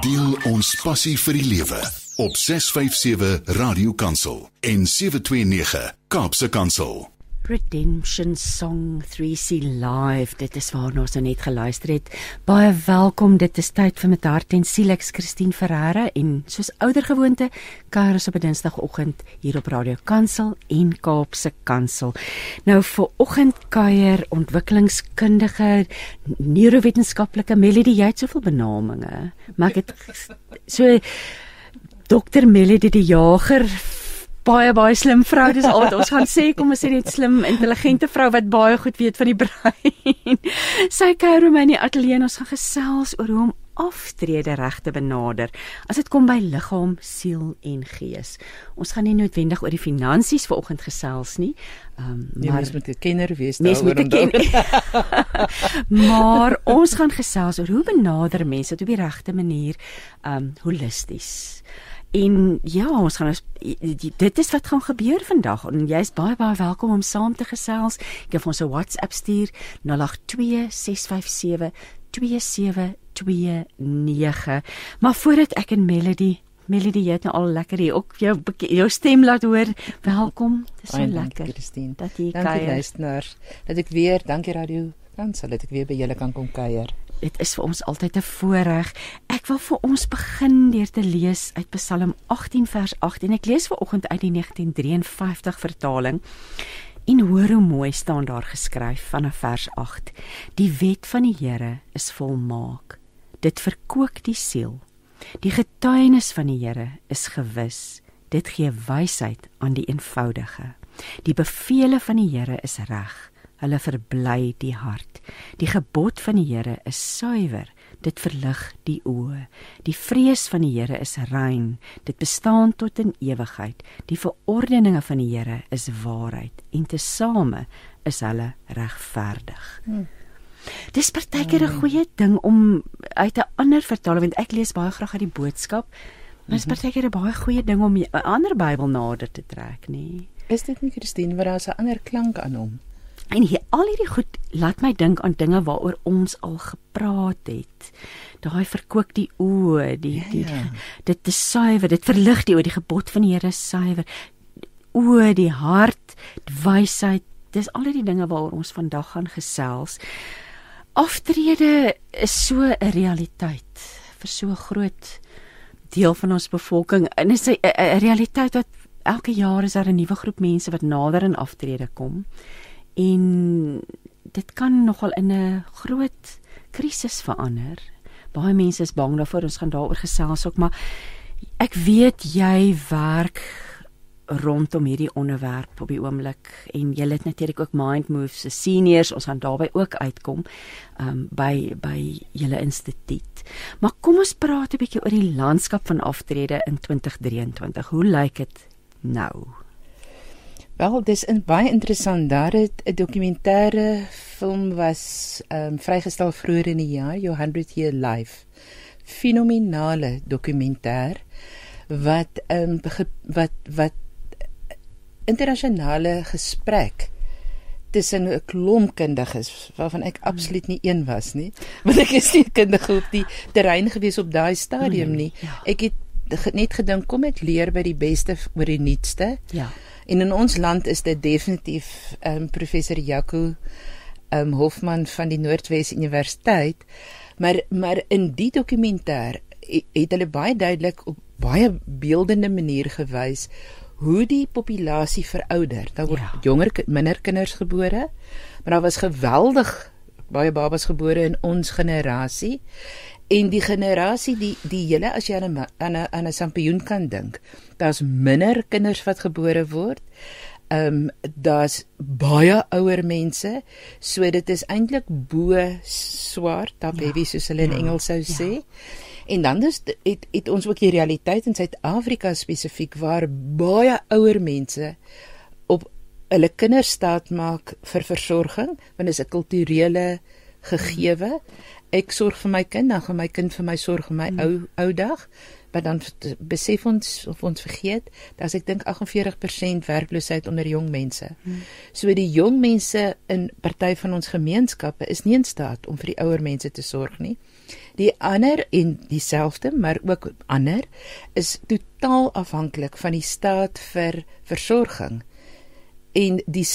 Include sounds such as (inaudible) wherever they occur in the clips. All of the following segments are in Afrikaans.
Deel ons passie vir die lewe op 657 Radio Kansel en 729 Kaapse Kansel. Redemption Song 3C Live. Dit is waarna ons nou net geluister het. Baie welkom. Dit is tyd vir met hart en siel ek Christine Ferreira en soos ouer gewoonte kuier ons op 'n Dinsdagoggend hier op Radio Kansel en Kaapse Kansel. Nou vir oggend kuier ontwikkelingskundige neurowetenskaplike Melody jy het soveel benamings. Maar ek het so Dr Melody die Jager baie baie slim vrou dis al ons gaan sê kom ons sê net slim intelligente vrou wat baie goed weet van die brein. (laughs) Sy kuier my in die ateljee en ons gaan gesels oor hoe om aftrede reg te benader as dit kom by liggaam, siel en gees. Ons gaan nie noodwendig oor die finansies vanoggend gesels nie. Ehm um, maar mens moet 'n kenner wees daaroor om ken. (laughs) maar ons gaan gesels oor hoe benader mense op die regte manier ehm um, holisties. En ja, ons gaan ons dit is wat gaan gebeur vandag en jy's baie baie welkom om saam te gesels. Ek het ons 'n WhatsApp stuur 0826572729. Maar voordat ek en Melody Melody jy het nou al lekker hier ook jou jou stem laat hoor. Welkom. Dis so Ai, lekker. Dankie, dat jy kuier. Dankie luisteraars. Dat ek weer, dankie radio. Dan sal dit ek weer by julle kan kom kuier dit is vir ons altyd 'n voorreg. Ek wil vir ons begin deur te lees uit Psalm 18 vers 8 en ek lees ver oggend uit die 1953 vertaling. En hoor hoe mooi staan daar geskryf vanaf vers 8. Die wet van die Here is volmaak. Dit verkoop die siel. Die getuienis van die Here is gewis. Dit gee wysheid aan die eenvoudige. Die beveelings van die Here is reg hulle verbly die hart. Die gebod van die Here is suiwer, dit verlig die oë. Die vrees van die Here is rein, dit bestaan tot in ewigheid. Die verordeninge van die Here is waarheid en tesame is hulle regverdig. Hmm. Dis partykeer 'n goeie ding om uit 'n ander vertaling want ek lees baie graag uit die boodskap. Maar dis mhm. partykeer 'n baie goeie ding om 'n ander Bybel nader te trek, nê? Is dit nie Christine wat daar 'n ander klank aan hom? En hier al hierdie goed laat my dink aan dinge waaroor ons al gepraat het. Daai verkoop die oë, die ja, die ja. dit is suiwer, dit verlig die oë, die gebod van die Here is suiwer. Oë, die hart, die wysheid, dis al die dinge waaroor ons vandag gaan gesels. Aftrede is so 'n realiteit vir so 'n groot deel van ons bevolking. En is 'n realiteit wat elke jaar is daar 'n nuwe groep mense wat nader aan aftrede kom en dit kan nogal in 'n groot krisis verander. Baie mense is bang daarvoor. Ons gaan daaroor gesels ook, maar ek weet jy werk rondom hierdie onderwerp op die oomblik en jy het natuurlik ook Mind Moves se seniors ons gaan daarbey ook uitkom um, by by julle instituut. Maar kom ons praat 'n bietjie oor die landskap van aftrede in 2023. Hoe lyk dit nou? Wel, dis in baie interessant. Daar het 'n dokumentêre film was ehm um, vrygestel vroeër in die jaar, Your 100 Year Life. Fenominale dokumentêr wat ehm um, wat wat internasionale gesprek tussen 'n klomp kundiges waarvan ek absoluut nie een was nie (laughs) want ek is nie kundige op die terrein gewees op daai stadium nie ja. ek het net gedink kom ek leer by die beste oor die nuutste ja En in ons land is dit definitief ehm um, professor Jaco ehm um, Hofman van die Noordwes Universiteit. Maar maar in die dokumentêr het hulle baie duidelik op baie beeldende manier gewys hoe die populasie verouder. Daar word ja. jonger minder kinders gebore, maar daar was geweldig baie babas gebore in ons generasie en die generasie die die hele as jy aan 'n aan 'n aan 'n sampioen kan dink daar's minder kinders wat gebore word ehm um, daar's baie ouer mense so dit is eintlik bo swart top ja, heavy soos hulle in ja, Engels sou ja. sê en dan is het het ons ook die realiteit in Suid-Afrika spesifiek waar baie ouer mense op hulle kinders staat maak vir versorging want dit is 'n kulturele gegewe ek sorg vir my kind, dan gaan my kind vir my sorg vir my hmm. ou ou dag. Maar dan besef ons of ons vergeet, dat ek dink 48% werkloosheid onder jong mense. Hmm. So die jong mense in party van ons gemeenskappe is nie in staat om vir die ouer mense te sorg nie. Die ander en dieselfde, maar ook ander is totaal afhanklik van die staat vir versorging. En die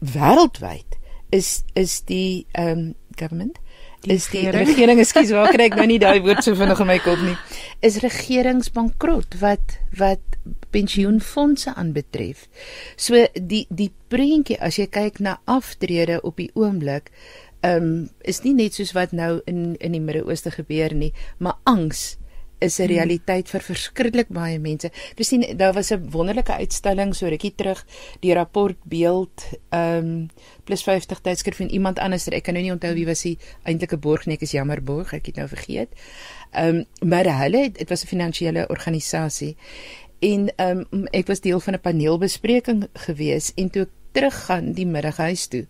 wêreldwyd is is die ehm um, government Die is die regering. regering, ekskuus, waar kry ek nou nie daai woord so (laughs) vinnig in my kop nie. Is regeringsbankrot wat wat pensioenfonde aanbetref. So die die prentjie as jy kyk na aftrede op die oomblik, ehm um, is nie net soos wat nou in in die Midde-Ooste gebeur nie, maar angs is 'n realiteit vir verskriklik baie mense. Christine, daar was 'n wonderlike uitstalling so rukkie terug, die rapport beeld ehm um, plus 50 tydskrif en iemand anders, ek kan nou nie onthou wie was die eintlike borg nie, ek is jammer borg, ek het nou vergeet. Ehm um, maar hulle, dit was 'n finansiële organisasie. En ehm um, ek was deel van 'n paneelbespreking gewees en toe teruggaan die middag huis toe.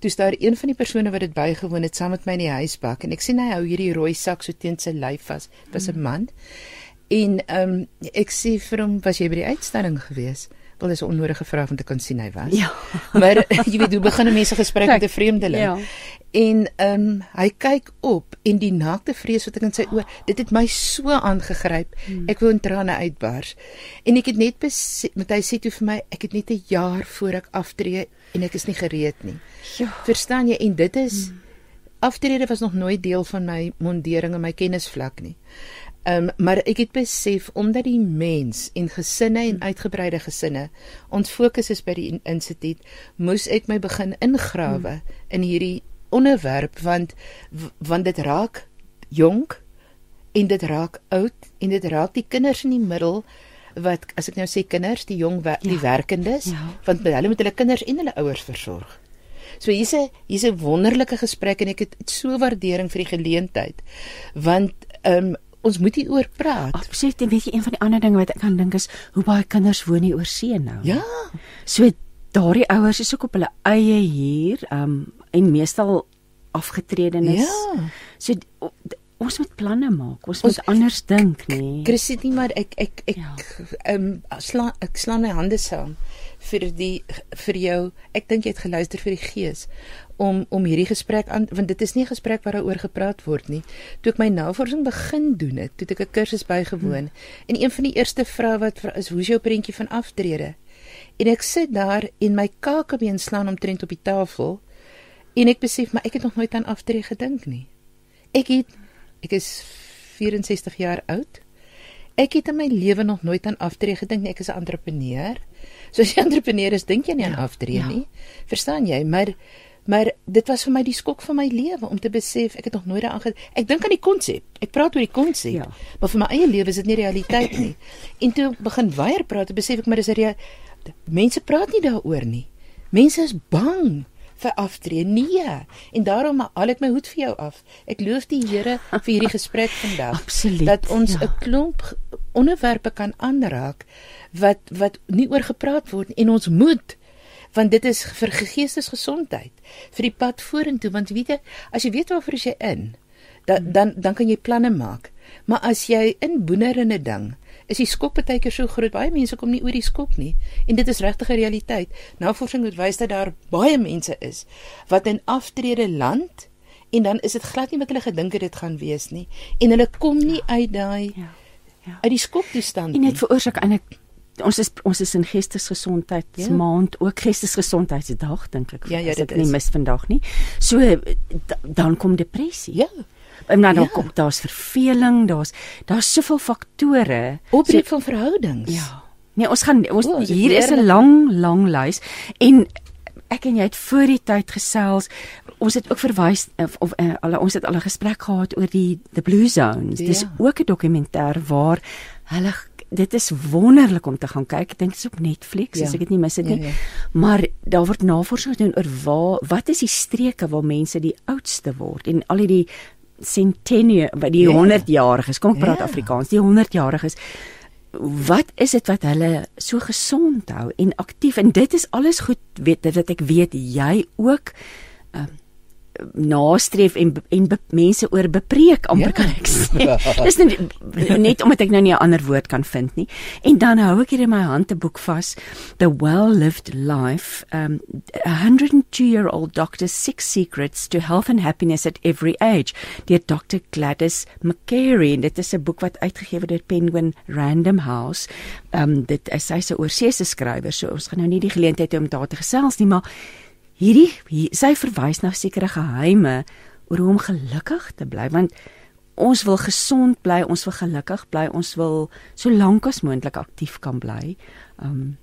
Toe staan een van die persone wat dit bygewoon het saam met my in die huisbak en ek sien hy hou hierdie rooi sak so teen sy lyf vas. Dit was 'n man. En ehm um, ek sê vir hom, "Was jy by die uitstalling gewees?" Wel, dis 'n onnodige vraag om te kan sien hy was. Ja. (laughs) maar jy weet hoe begin 'n mens 'n gesprek met 'n vreemdeling? Ja. En ehm um, hy kyk op en die naakte vrees wat ek in sy oë, dit het my so aangegryp. Hmm. Ek wou in trane uitbars. En ek het net met hy sê toe vir my, ek het net 'n jaar voor ek aftree en ek is nie gereed nie. Ja. Verstaan jy? En dit is hmm. aftrede was nog nooit deel van my mondering en my kennisvlak nie. Ehm um, maar ek het besef omdat die mens en gesinne en uitgebreide gesinne ons fokus is by die in- instituut, moes ek my begin ingrawe in hierdie onderwerp want want dit raak jonk en dit raak oud en dit raak die kinders in die middel wat as ek nou sê kinders, die jong wer die Ja. werkendes, Ja. want hulle moet hulle kinders en hulle ouers versorg. So hier's 'n hier's 'n wonderlike gesprek en ek het so waardering vir die geleentheid want ehm um, ons moet hieroor praat. Absoluut. En weet jy een van die ander dinge wat ek kan dink is hoe baie kinders woon nie oor see nou. Ja. So daardie ouers is ook op hulle eie hier, um en meestal afgetredenes. Ja. So ons moet planne maak. Ons, ons moet anders dink, nee. Christine maar ek ek ek Ja. ehm um, slaan ek slaan my hande saam vir die vir jou. Ek dink jy het geluister vir die gees om om hierdie gesprek aan want dit is nie 'n gesprek waaroor gepraat word nie. Toe ek my navorsing begin doen het, toe ek 'n kursus bygewoon en een van die eerste vrae wat vra is hoe is jou prentjie van aftrede? En ek sit daar en my kakebeen slaan omtrent op die tafel en ek besef maar ek het nog nooit aan aftrede gedink nie. Ek het ek is 64 jaar oud. Ek het in my lewe nog nooit aan aftrede gedink nie. Ek is 'n entrepreneur. So as jy 'n entrepreneur is, dink jy nie aan aftrede ja. nie. Verstaan jy? Maar maar dit was vir my die skok van my lewe om te besef ek het nog nooit daaraan gedink. Ek dink aan die konsep. Ek praat oor die konsep. Ja. Maar vir my eie lewe is dit nie realiteit nie. En toe begin weier praat, besef ek maar dis 'n rea- mense praat nie daaroor nie. Mense is bang vir aftree. Nee. En daarom haal ek my hoed vir jou af. Ek loof die Here vir hierdie gesprek vandag. (laughs) Absoluut, Dat ons 'n ja. klomp onderwerpe kan aanraak wat wat nie oor gepraat word en ons moet want dit is vir geestesgesondheid vir die pad vorentoe. Want weet jy as jy weet waarvoor jy in da, dan dan kan jy planne maak. Maar as jy in boener in 'n ding is die skok baie keer so groot. Baie mense kom nie oor die skok nie. En dit is regtig 'n realiteit. Navorsing het wys dat daar baie mense is wat in aftrede land en dan is dit glad nie wat hulle gedink het dit gaan wees nie. En hulle kom nie uit daai Ja. Ja. uit die skoktoestand En nie. dit veroorsaak eintlik ons is ons is in geestesgesondheidsmaand, ja. ook geestesgesondheidsdag dink ek. Ja, ja, dit nie is. mis vandag nie. So d- dan kom depressie. ja En dan, Ja. kom daar's verveling, daar's daar's soveel faktore. opbreek van verhoudings Ja. Nee, ons gaan ons O, ek hier is 'n lang lang lys en ek en jy het voor die tyd gesels. Ons het ook verwys of, of uh, al ons het al 'n gesprek gehad oor die the blue zones. Ja. Dis ook 'n dokumentêr waar hulle dit is wonderlik om te gaan kyk. Ek dink dit is op Netflix Ja. as ek dit nie mis het Ja, nie. ja. Maar daar word navorsing gedoen oor waar wat is die streke waar mense die oudste word en al hierdie centennial by die Ja. 100-jariges. Kom ek praat Ja. Afrikaans. Die 100-jariges wat is dit wat hulle so gesond hou en aktief en dit is alles goed weet dat ek weet jy ook uh, nastreef en en be, mense oor bepreek amper Ja. kan ek sê. (laughs) Dis net net omdat ek nou nie 'n ander woord kan vind nie. En dan hou ek hier in my hand 'n boek vas, The Well-Lived Life, um a 102-year-old doctor's six secrets to health and happiness at every age, deur Dr. Gladys McCary en dit is 'n boek wat uitgegee word deur Penguin Random House. Um dit is sy's 'n oorseese skrywer, so ons gaan nou nie die geleentheid hê om daar te gesels nie, maar hierdie hier, sy verwys na sekere geheime oor hoe om gelukkig te bly want ons wil gesond bly, ons wil gelukkig bly, ons wil so lank as moontlik aktief kan bly. Um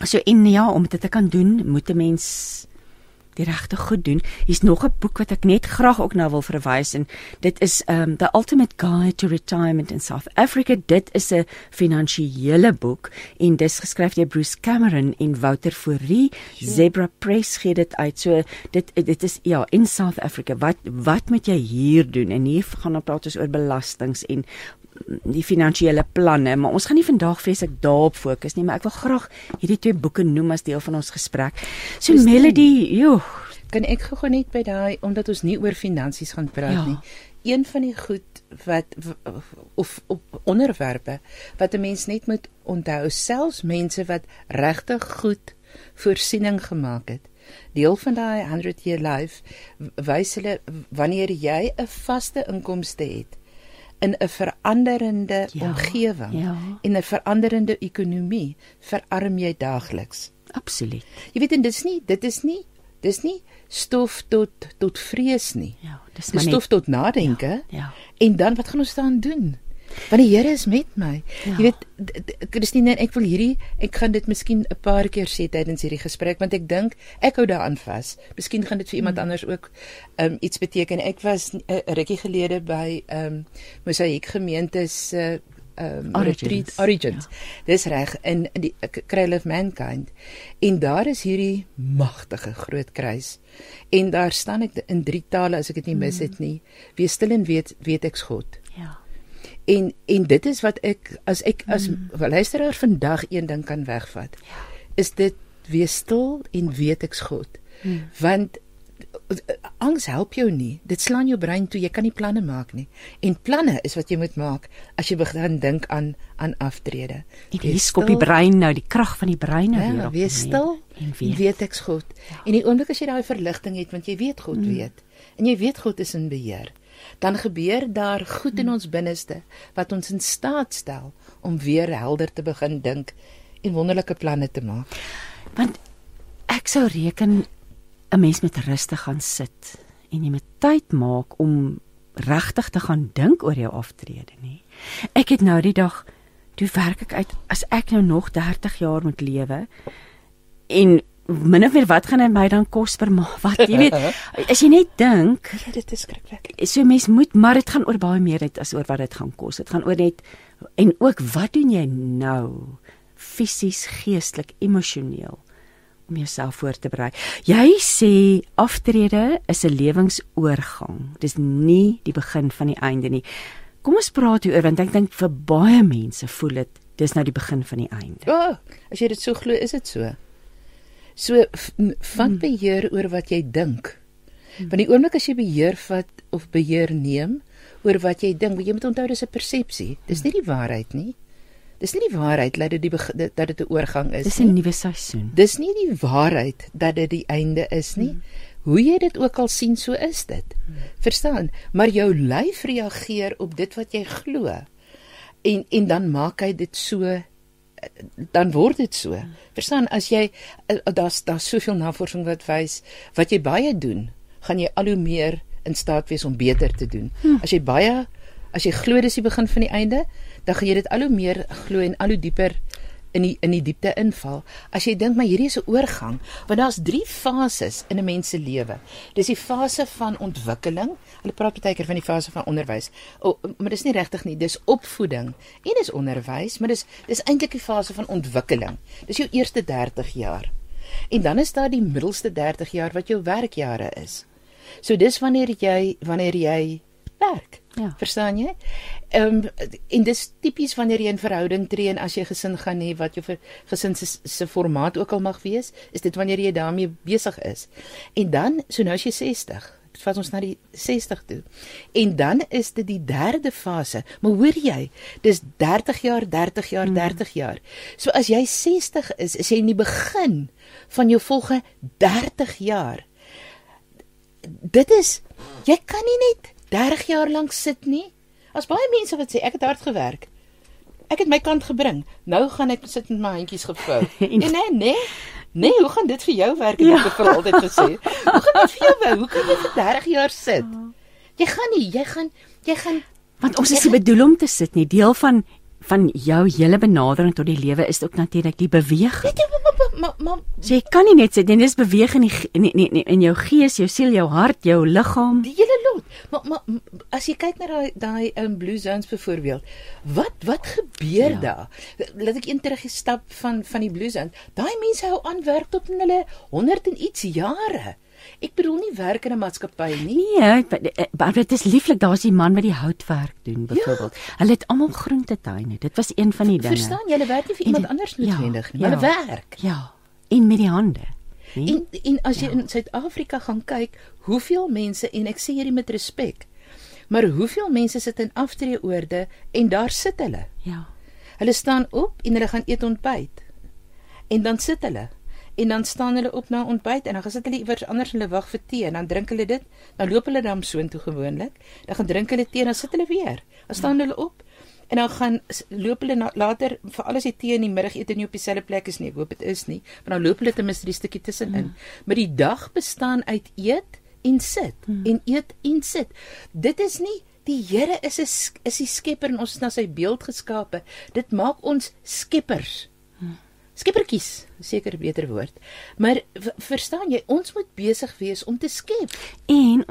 so en ja, om dit te kan doen, moet 'n mens die regte goed doen. Hier's nog 'n boek wat ek net graag ook na wil verwys en dit is um The Ultimate Guide to Retirement in South Africa. Dit is 'n finansiële boek en dis geskryf deur Bruce Cameron en Wouter Fourie. Zebra Press gee dit uit. So dit dit is ja, in South Africa. Wat wat moet jy hier doen? En hier gaan ons praat oor belastings en die finansiële planne, maar ons gaan nie vandag vreeslik daarop fokus nie, maar ek wil graag hierdie twee boeke noem as deel van ons gesprek. So Christine. Melody, joh, Kan ek gou net by daai omdat ons nie oor finansies gaan praat Ja. nie. Een van die goed wat of op onderwerpe wat 'n mens net moet onthou, selfs mense wat regtig goed voorsiening gemaak het. Deel van daai 100 year life wys hulle wanneer jy 'n vaste inkomste het in 'n veranderende Ja, omgewing ja. en 'n veranderende ekonomie, verarm jy daagliks. absoluut. Jy weet en dis nie dit is nie dis nie stof tot tot vrees nie. Ja, dis Dis maar stof net tot nadenke. ja. En dan wat gaan ons dan doen? Want die Here is met my. Ja. Jy weet Christine, ek wil hierdie ek gaan dit miskien 'n paar keer sê tydens hierdie gesprek want ek dink ek hou daaraan vas. Miskien gaan dit vir iemand Hmm. anders ook um, iets beteken. Ek was 'n uh, rukkie gelede by ehm um, Mosaïek gemeente se um, Origins, retreat Origins. Ja. Dis reg in die Cradle of Mankind. En daar is hierdie magtige groot kruis. En daar staan ek in drie tale as ek dit nie mis het nie. Wees stil en weet weet ek's God. Ja. En en dit is wat ek as ek as mm. luisteraar vandag een ding kan wegvat. Ja. Is dit wees stil en weet ek's God. Mm. Want angs help jou nie. Dit slaan jou brein toe. Jy kan nie planne maak nie. En planne is wat jy moet maak as jy begin dink aan aan aftrede. En hier skop die brein nou die krag van die brein nou weer Ja, op. wees stil en weet. weet ek's God. Ja. En die oomblik as jy daai verligting het want jy weet God mm. weet en jy weet God is in beheer, dan gebeur daar goed in ons binneste wat ons in staat stel om weer helder te begin dink en wonderlike planne te maak. Want ek sou reken 'n mens met rustig gaan sit en jy moet tyd maak om regtig te gaan dink oor jou aftrede, nê. Ek het nou die dag toe werk ek uit as ek nou nog 30 jaar moet lewe en min of meer wat gaan dit my dan kos per maand? Wat jy weet, (laughs) as jy net dink, Ja, dit is skrikwekkend. so mens moet maar dit gaan oor baie meer net as oor wat dit gaan kos. Dit gaan oor net en ook wat doen jy nou fisies, geestelik, emosioneel om jouself voor te berei. Jy sê aftrede is 'n lewensoorgang. Dis nie die begin van die einde nie. Kom ons praat hieroor want ek dink vir baie mense voel dit dis nou die begin van die einde. O, oh, as jy dit so glo, is dit so. So vat beheer oor wat jy dink. Want die oomblik as jy beheer vat of beheer neem oor wat jy dink, jy moet onthou dis 'n persepsie. Dis nie die waarheid nie. Dis nie die waarheid dat dit die dat dit 'n oorgang is Dis. 'n nuwe seisoen. Dis nie die waarheid dat dit die einde is nie. Hoe jy dit ook al sien, so is dit. Verstaan? Maar jou lyf reageer op dit wat jy glo. En en dan maak hy dit so dan word dit so. Verstaan? As jy eh, daar's daar's soveel navorsing wat wys wat jy baie doen, gaan jy al hoe meer in staat wees om beter te doen. As jy baie as jy glo dis die begin van die einde, dan gaan jy dit al hoe meer glo en al hoe dieper in die in die diepte inval. As jy dink maar hierdie is 'n oorgang, want daar's 3 fases in 'n mens se lewe. Dis die fase van ontwikkeling. Hulle praat baie keer van die fase van onderwys. O, oh, maar dis nie regtig nie. Dis opvoeding en dis onderwys, maar dis dis eintlik die fase van ontwikkeling. Dis jou eerste 30 jaar. En dan is daar die middelste 30 jaar wat jou werkjare is. So dis wanneer jy wanneer jy werk. Ja. Verstaan jy? Ehm um, en dis tipies wanneer jy in verhouding tree en as jy gesin gaan hê wat jou gesin se se formaat ook al mag wees, is dit wanneer jy daarmee besig is. En dan, so nou as jy 60, Dit vat ons na die 60 toe. En dan is dit die derde fase. Maar hoor jy, dis 30 jaar, 30 jaar, 30 jaar. So as jy 60 is, is jy in die begin van jou volgende 30 jaar. Dit is jy kan nie net 30 jaar lank sit nie. As baie mense wat sê ek het hard gewerk. Ek het my kant gebring. Nou gaan ek sit met my handjies gevou. nee, nee, nee. Nee, hoe gaan dit vir jou werk? Ek ja. het vir altyd gesê. Hoe gaan dit vir jou werk? Hoe kan jy vir 30 jaar sit? Jy gaan nie, jy gaan jy gaan want ons is nie bedoel om te sit nie. Deel van van jou hele benadering tot die lewe is ook natuurlik die beweging. Maar maar so jy kan nie net sit nie, dis beweeg in die in, in, in jou gees, jou siel, jou hart, jou liggaam. Die hele lot. Maar maar as jy kyk na daai daai um, blue zones byvoorbeeld, wat wat gebeur ja. daar? Laat ek een terug stap van van die blue zones. Daai mense hou aan werk tot in hulle 100 en iets jare. Ek bedoel nie werk in 'n maatskappy nie. Nee, eh, maar dit is lieflik, daar's die man wat die houtwerk doen byvoorbeeld. Ja. Hulle het almal groentetuine. Dit was een van die dinge. Verstaan jy, hulle werk nie vir iemand en, anders noodwendig ja, nie. Hulle ja, werk. Ja. En met die hande. Nee? En en as jy ja. in Suid-Afrika gaan kyk, hoeveel mense en ek sê hierdie met respek. Maar hoeveel mense sit in aftreeoorde en daar sit hulle. Ja. Hulle staan op en hulle gaan eet ontbyt. En dan sit hulle en dan staan hulle op na ontbyt en dan gesit hulle iewers anders hulle wag vir tee en dan drink hulle dit. Dan loop hulle dan soontoe gewoonlik. Dan gaan drink hulle tee en dan sit hulle weer. Dan staan hulle op en dan gaan loop hulle na, later vir alles die tee in die middagete nie op dieselfde plek is nie. Ek hoop dit is nie. Maar dan loop hulle ten minste die stukkie tussenin. Mm. Maar die dag bestaan uit eet en sit mm. en eet en sit. Dit is nie die Here is 'n is die skepper en ons is na sy beeld geskape. Dit maak ons skeppers. Skeppertjies, seker beter woord. Maar verstaan jy, ons moet besig wees om te skep. En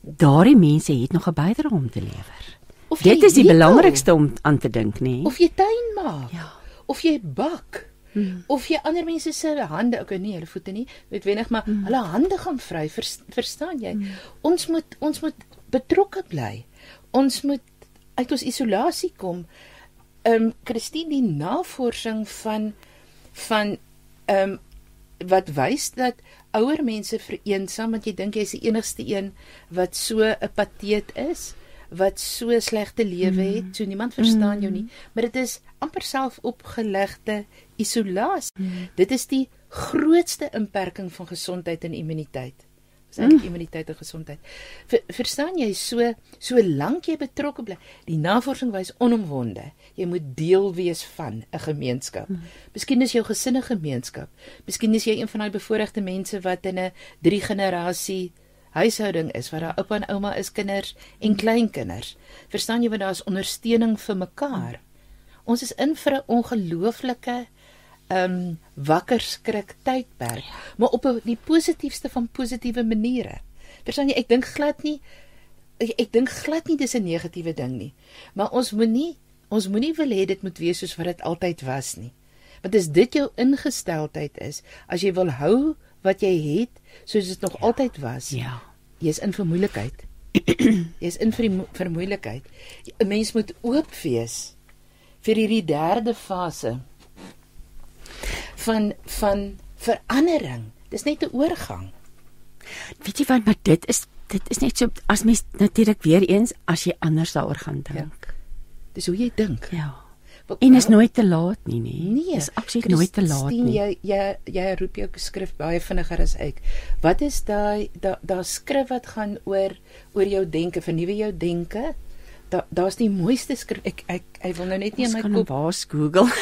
daardie mense het nog 'n bydrae om te lewer. Of Dit is die belangrikste om aan te dink, nê? Of jy tuin maak. Ja. Of jy bak. Hmm. Of jy ander mense se hande, okay nee, hulle voete nie, weet wenig maar hmm. hulle hande gaan vry, vers, verstaan jy? Hmm. Ons moet ons moet betrokke bly. Ons moet uit ons isolasie kom. Ehm um, Christine die navorsing van van ehm um, wat wys dat ouer mense vereensaam want jy dink jy's die enigste een wat so 'n pateet is wat so slegte lewe het, mm. so niemand verstaan jou nie, mm. maar dit is amper selfopgelegde isolasie. Mm. Dit is die grootste inperking van gesondheid en immuniteit is eintlik mm. immuniteit en gesondheid. Ver, verstaan jy so so lank jy betrokke bly. Die navorsing wys onomwonde, jy moet deel wees van 'n gemeenskap. Mm. Miskien is jou gesin 'n gemeenskap. Miskien is jy een van daai bevoorregte mense wat in 'n drie generasie huishouding is waar daar oupa en ouma is, kinders en mm. kleinkinders. Verstaan jy wat daar is ondersteuning vir mekaar. Ons is in vir 'n ongelooflike um wakker skrik tydperk, ja. maar op die positiefste van positiewe maniere. Verstaan jy, ek dink glad nie ek, dink glad nie dis 'n negatiewe ding nie. Maar ons moenie ons moenie wil hê dit moet wees soos wat dit altyd was nie. Want as dit jou ingesteldheid is, as jy wil hou wat jy het soos dit nog ja. altyd was. Ja. Jy's in vermoeilikheid. (clears throat) Jy's in vir vermoeilikheid. 'n Mens moet oop wees vir hierdie derde fase van van verandering. Dis net 'n oorgang. Weet jy wat, maar dit is dit is net so as mens natuurlik weer eens as jy anders daaroor gaan dink. Ja. Dis hoe jy dink. Ja. Wat, en is nooit te laat nie, nee. Nee, is absoluut nooit te laat nie. Jy jy jy roep jou skrif baie vinniger as ek. Wat is daai daai da skrif wat gaan oor oor jou denke, vernuwe jou denke? Da daar's die mooiste skrif ek ek hy wil nou net nie in my kop waar Google. (laughs)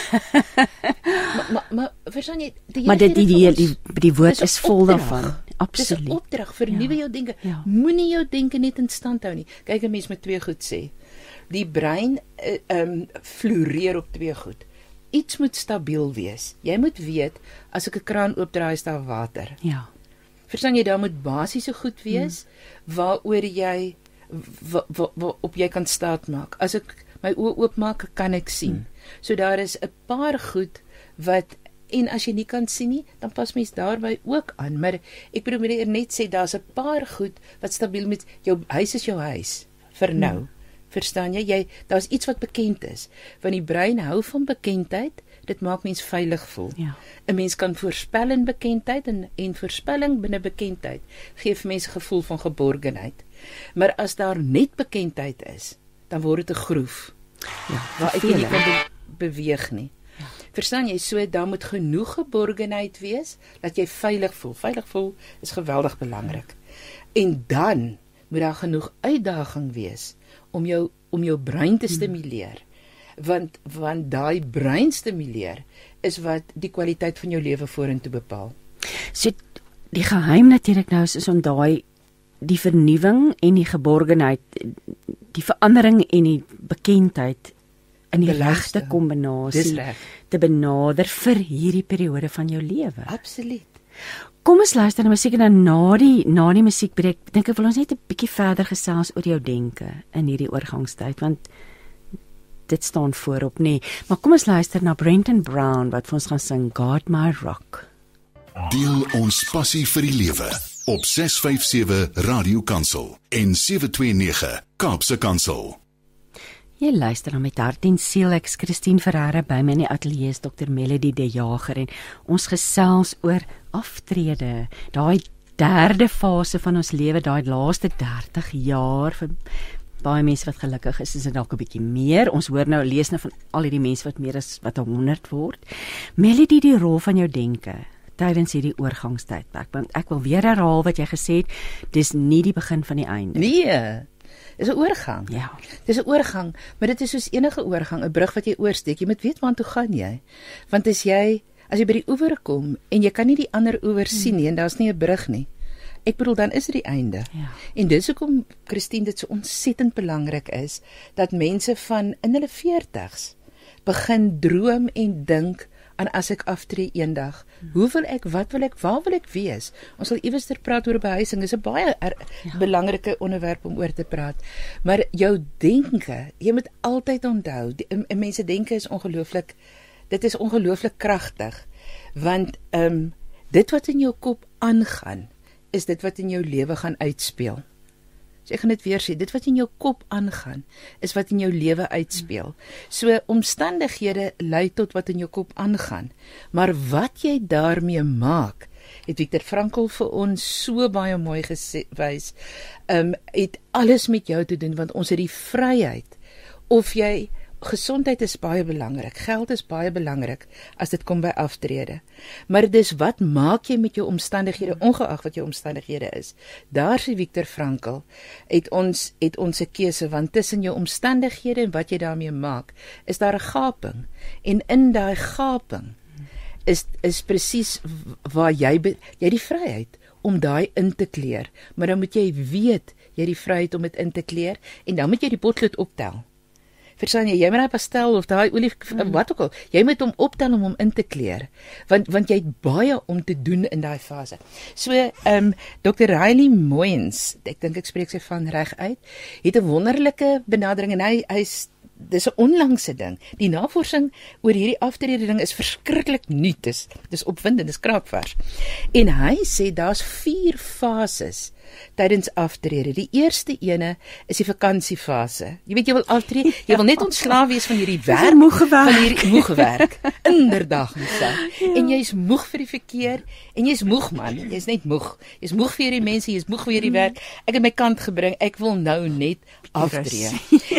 Maar maar maar verstaan jy die maar dit die die, die die woord is vol daarvan. Absoluut dis 'n opdrag vernuwe ja. jou denke ja. moenie jou denke net in stand hou nie. Kyk 'n mens met twee goed sê. Die brein eh, ehm uh, um, floreer op twee goed. Iets moet stabiel wees. Jy moet weet as ek 'n kraan oopdraai is daar water. Ja. Verstaan jy daar moet basiese goed wees hmm. waaroor jy op jy kan staat maak. As ek my oë oopmaak, kan ek sien. Hmm. So daar is 'n paar goed wat en as jy nie kan sien nie, dan pas mens daarby ook aan. Maar ek bedoel meneer net sê daar's 'n paar goed wat stabiel met jou huis is jou huis vir hmm. nou. Hmm. Verstaan jy? Jy daar's iets wat bekend is. Want die brein hou van bekendheid. Dit maak mens veilig voel. Ja. 'n Mens kan voorspel in bekendheid en en voorspelling binne bekendheid gee vir mense gevoel van geborgenheid. Maar as daar net bekendheid is, dan word dit 'n groef Ja, waar ek nie kan be beweeg nie. Ja. Verstaan jy? So dan moet genoeg geborgenheid wees dat jy veilig voel. Veilig voel is geweldig belangrik. En dan moet daar genoeg uitdaging wees om jou om jou brein te stimuleer. Want want daai brein stimuleer is wat die kwaliteit van jou lewe vorentoe bepaal. So die geheim natuurlik nou is, is om daai die vernuwing en die geborgenheid die verandering en die bekendheid in die regte kombinasie te benader vir hierdie periode van jou lewe. Absoluut. Kom ons luister na musiek en dan na die na die musiekbreek dink ek wil ons net 'n bietjie verder gesels oor jou denke in hierdie oorgangstyd want dit staan voorop nê. Nee. Maar kom ons luister na Brenton Brown wat vir ons gaan sing God My Rock. Deel ons passie vir die lewe op 657 Radio Kansel en 729 Kaapse Kansel. Jy luister na met hart en siel ek is Christine Ferreira by my in die ateljee is Dr Melody De Jager en ons gesels oor aftrede, daai derde fase van ons lewe, daai laaste 30 jaar vir baie mense wat gelukkig is, is dit dalk 'n bietjie meer. Ons hoor nou lees nou van al hierdie mense wat meer as wat 100 word. Melody, die rol van jou denke tydens hierdie oorgangstydperk. Want ek wil weer herhaal wat jy gesê het, dis nie die begin van die einde. Nee. Dis 'n oorgang. Ja. Dis 'n oorgang, maar dit is soos enige oorgang, 'n brug wat jy oorsteek. Jy moet weet waartoe gaan jy. Want as jy as jy by die oewer kom en jy kan nie die ander oewer sien nie en daar's nie 'n brug nie. Ek bedoel dan is dit die einde. Ja. En dis hoekom Christine dit so ontsettend belangrik is dat mense van in hulle 40's begin droom en dink aan as ek aftree eendag. Hoe wil ek, wat wil ek, waar wil ek wees? Ons sal iewerster praat oor behuising. Dis 'n baie er, ja. belangrike onderwerp om oor te praat. Maar jou denke, jy moet altyd onthou, die, en, en mense denke is ongelooflik dit is ongelooflik kragtig. Want ehm um, dit wat in jou kop aangaan, is dit wat in jou lewe gaan uitspeel. So ek gaan dit weer sê, dit wat in jou kop aangaan, is wat in jou lewe uitspeel. So omstandighede lei tot wat in jou kop aangaan, maar wat jy daarmee maak, het Viktor Frankl vir ons so baie mooi gesê wys, ehm um, het alles met jou te doen want ons het die vryheid of jy gesondheid is baie belangrik. Geld is baie belangrik as dit kom by aftrede. Maar dis wat maak jy met jou omstandighede ongeag wat jou omstandighede is. Daar sê Viktor Frankl het ons het ons 'n keuse want tussen jou omstandighede en wat jy daarmee maak, is daar 'n gaping. En in daai gaping is is presies waar jy be, jy die vryheid om daai in te kleer. Maar dan moet jy weet jy die vryheid om dit in te kleer en dan moet jy die potlood optel. Verstaan jy, jy moet daai pastel of daai olie mm. wat ook al, jy moet hom optel om hom in te kleer. Want want jy het baie om te doen in daai fase. So, ehm um, Dr. Riley Moens, ek dink ek spreek sy van reg uit, het 'n wonderlike benadering en hy hy's dis 'n onlangse ding. Die navorsing oor hierdie aftrede ding is verskriklik nuut. Dis dis opwindend, dis kraakvers. En hy sê daar's 4 fases tydens aftrede. Die eerste ene is die vakansiefase. Jy weet jy wil aftree, jy wil net ontslaaf wees van hierdie (laughs) werk, moeg van hierdie moeg gewerk. (laughs) Inderdaad, Lisa. Ja. En jy's moeg vir die verkeer en jy's moeg man, jy's net moeg. Jy's moeg vir hierdie mense, jy's moeg vir hierdie werk. Ek het my kant gebring. Ek wil nou net aftree.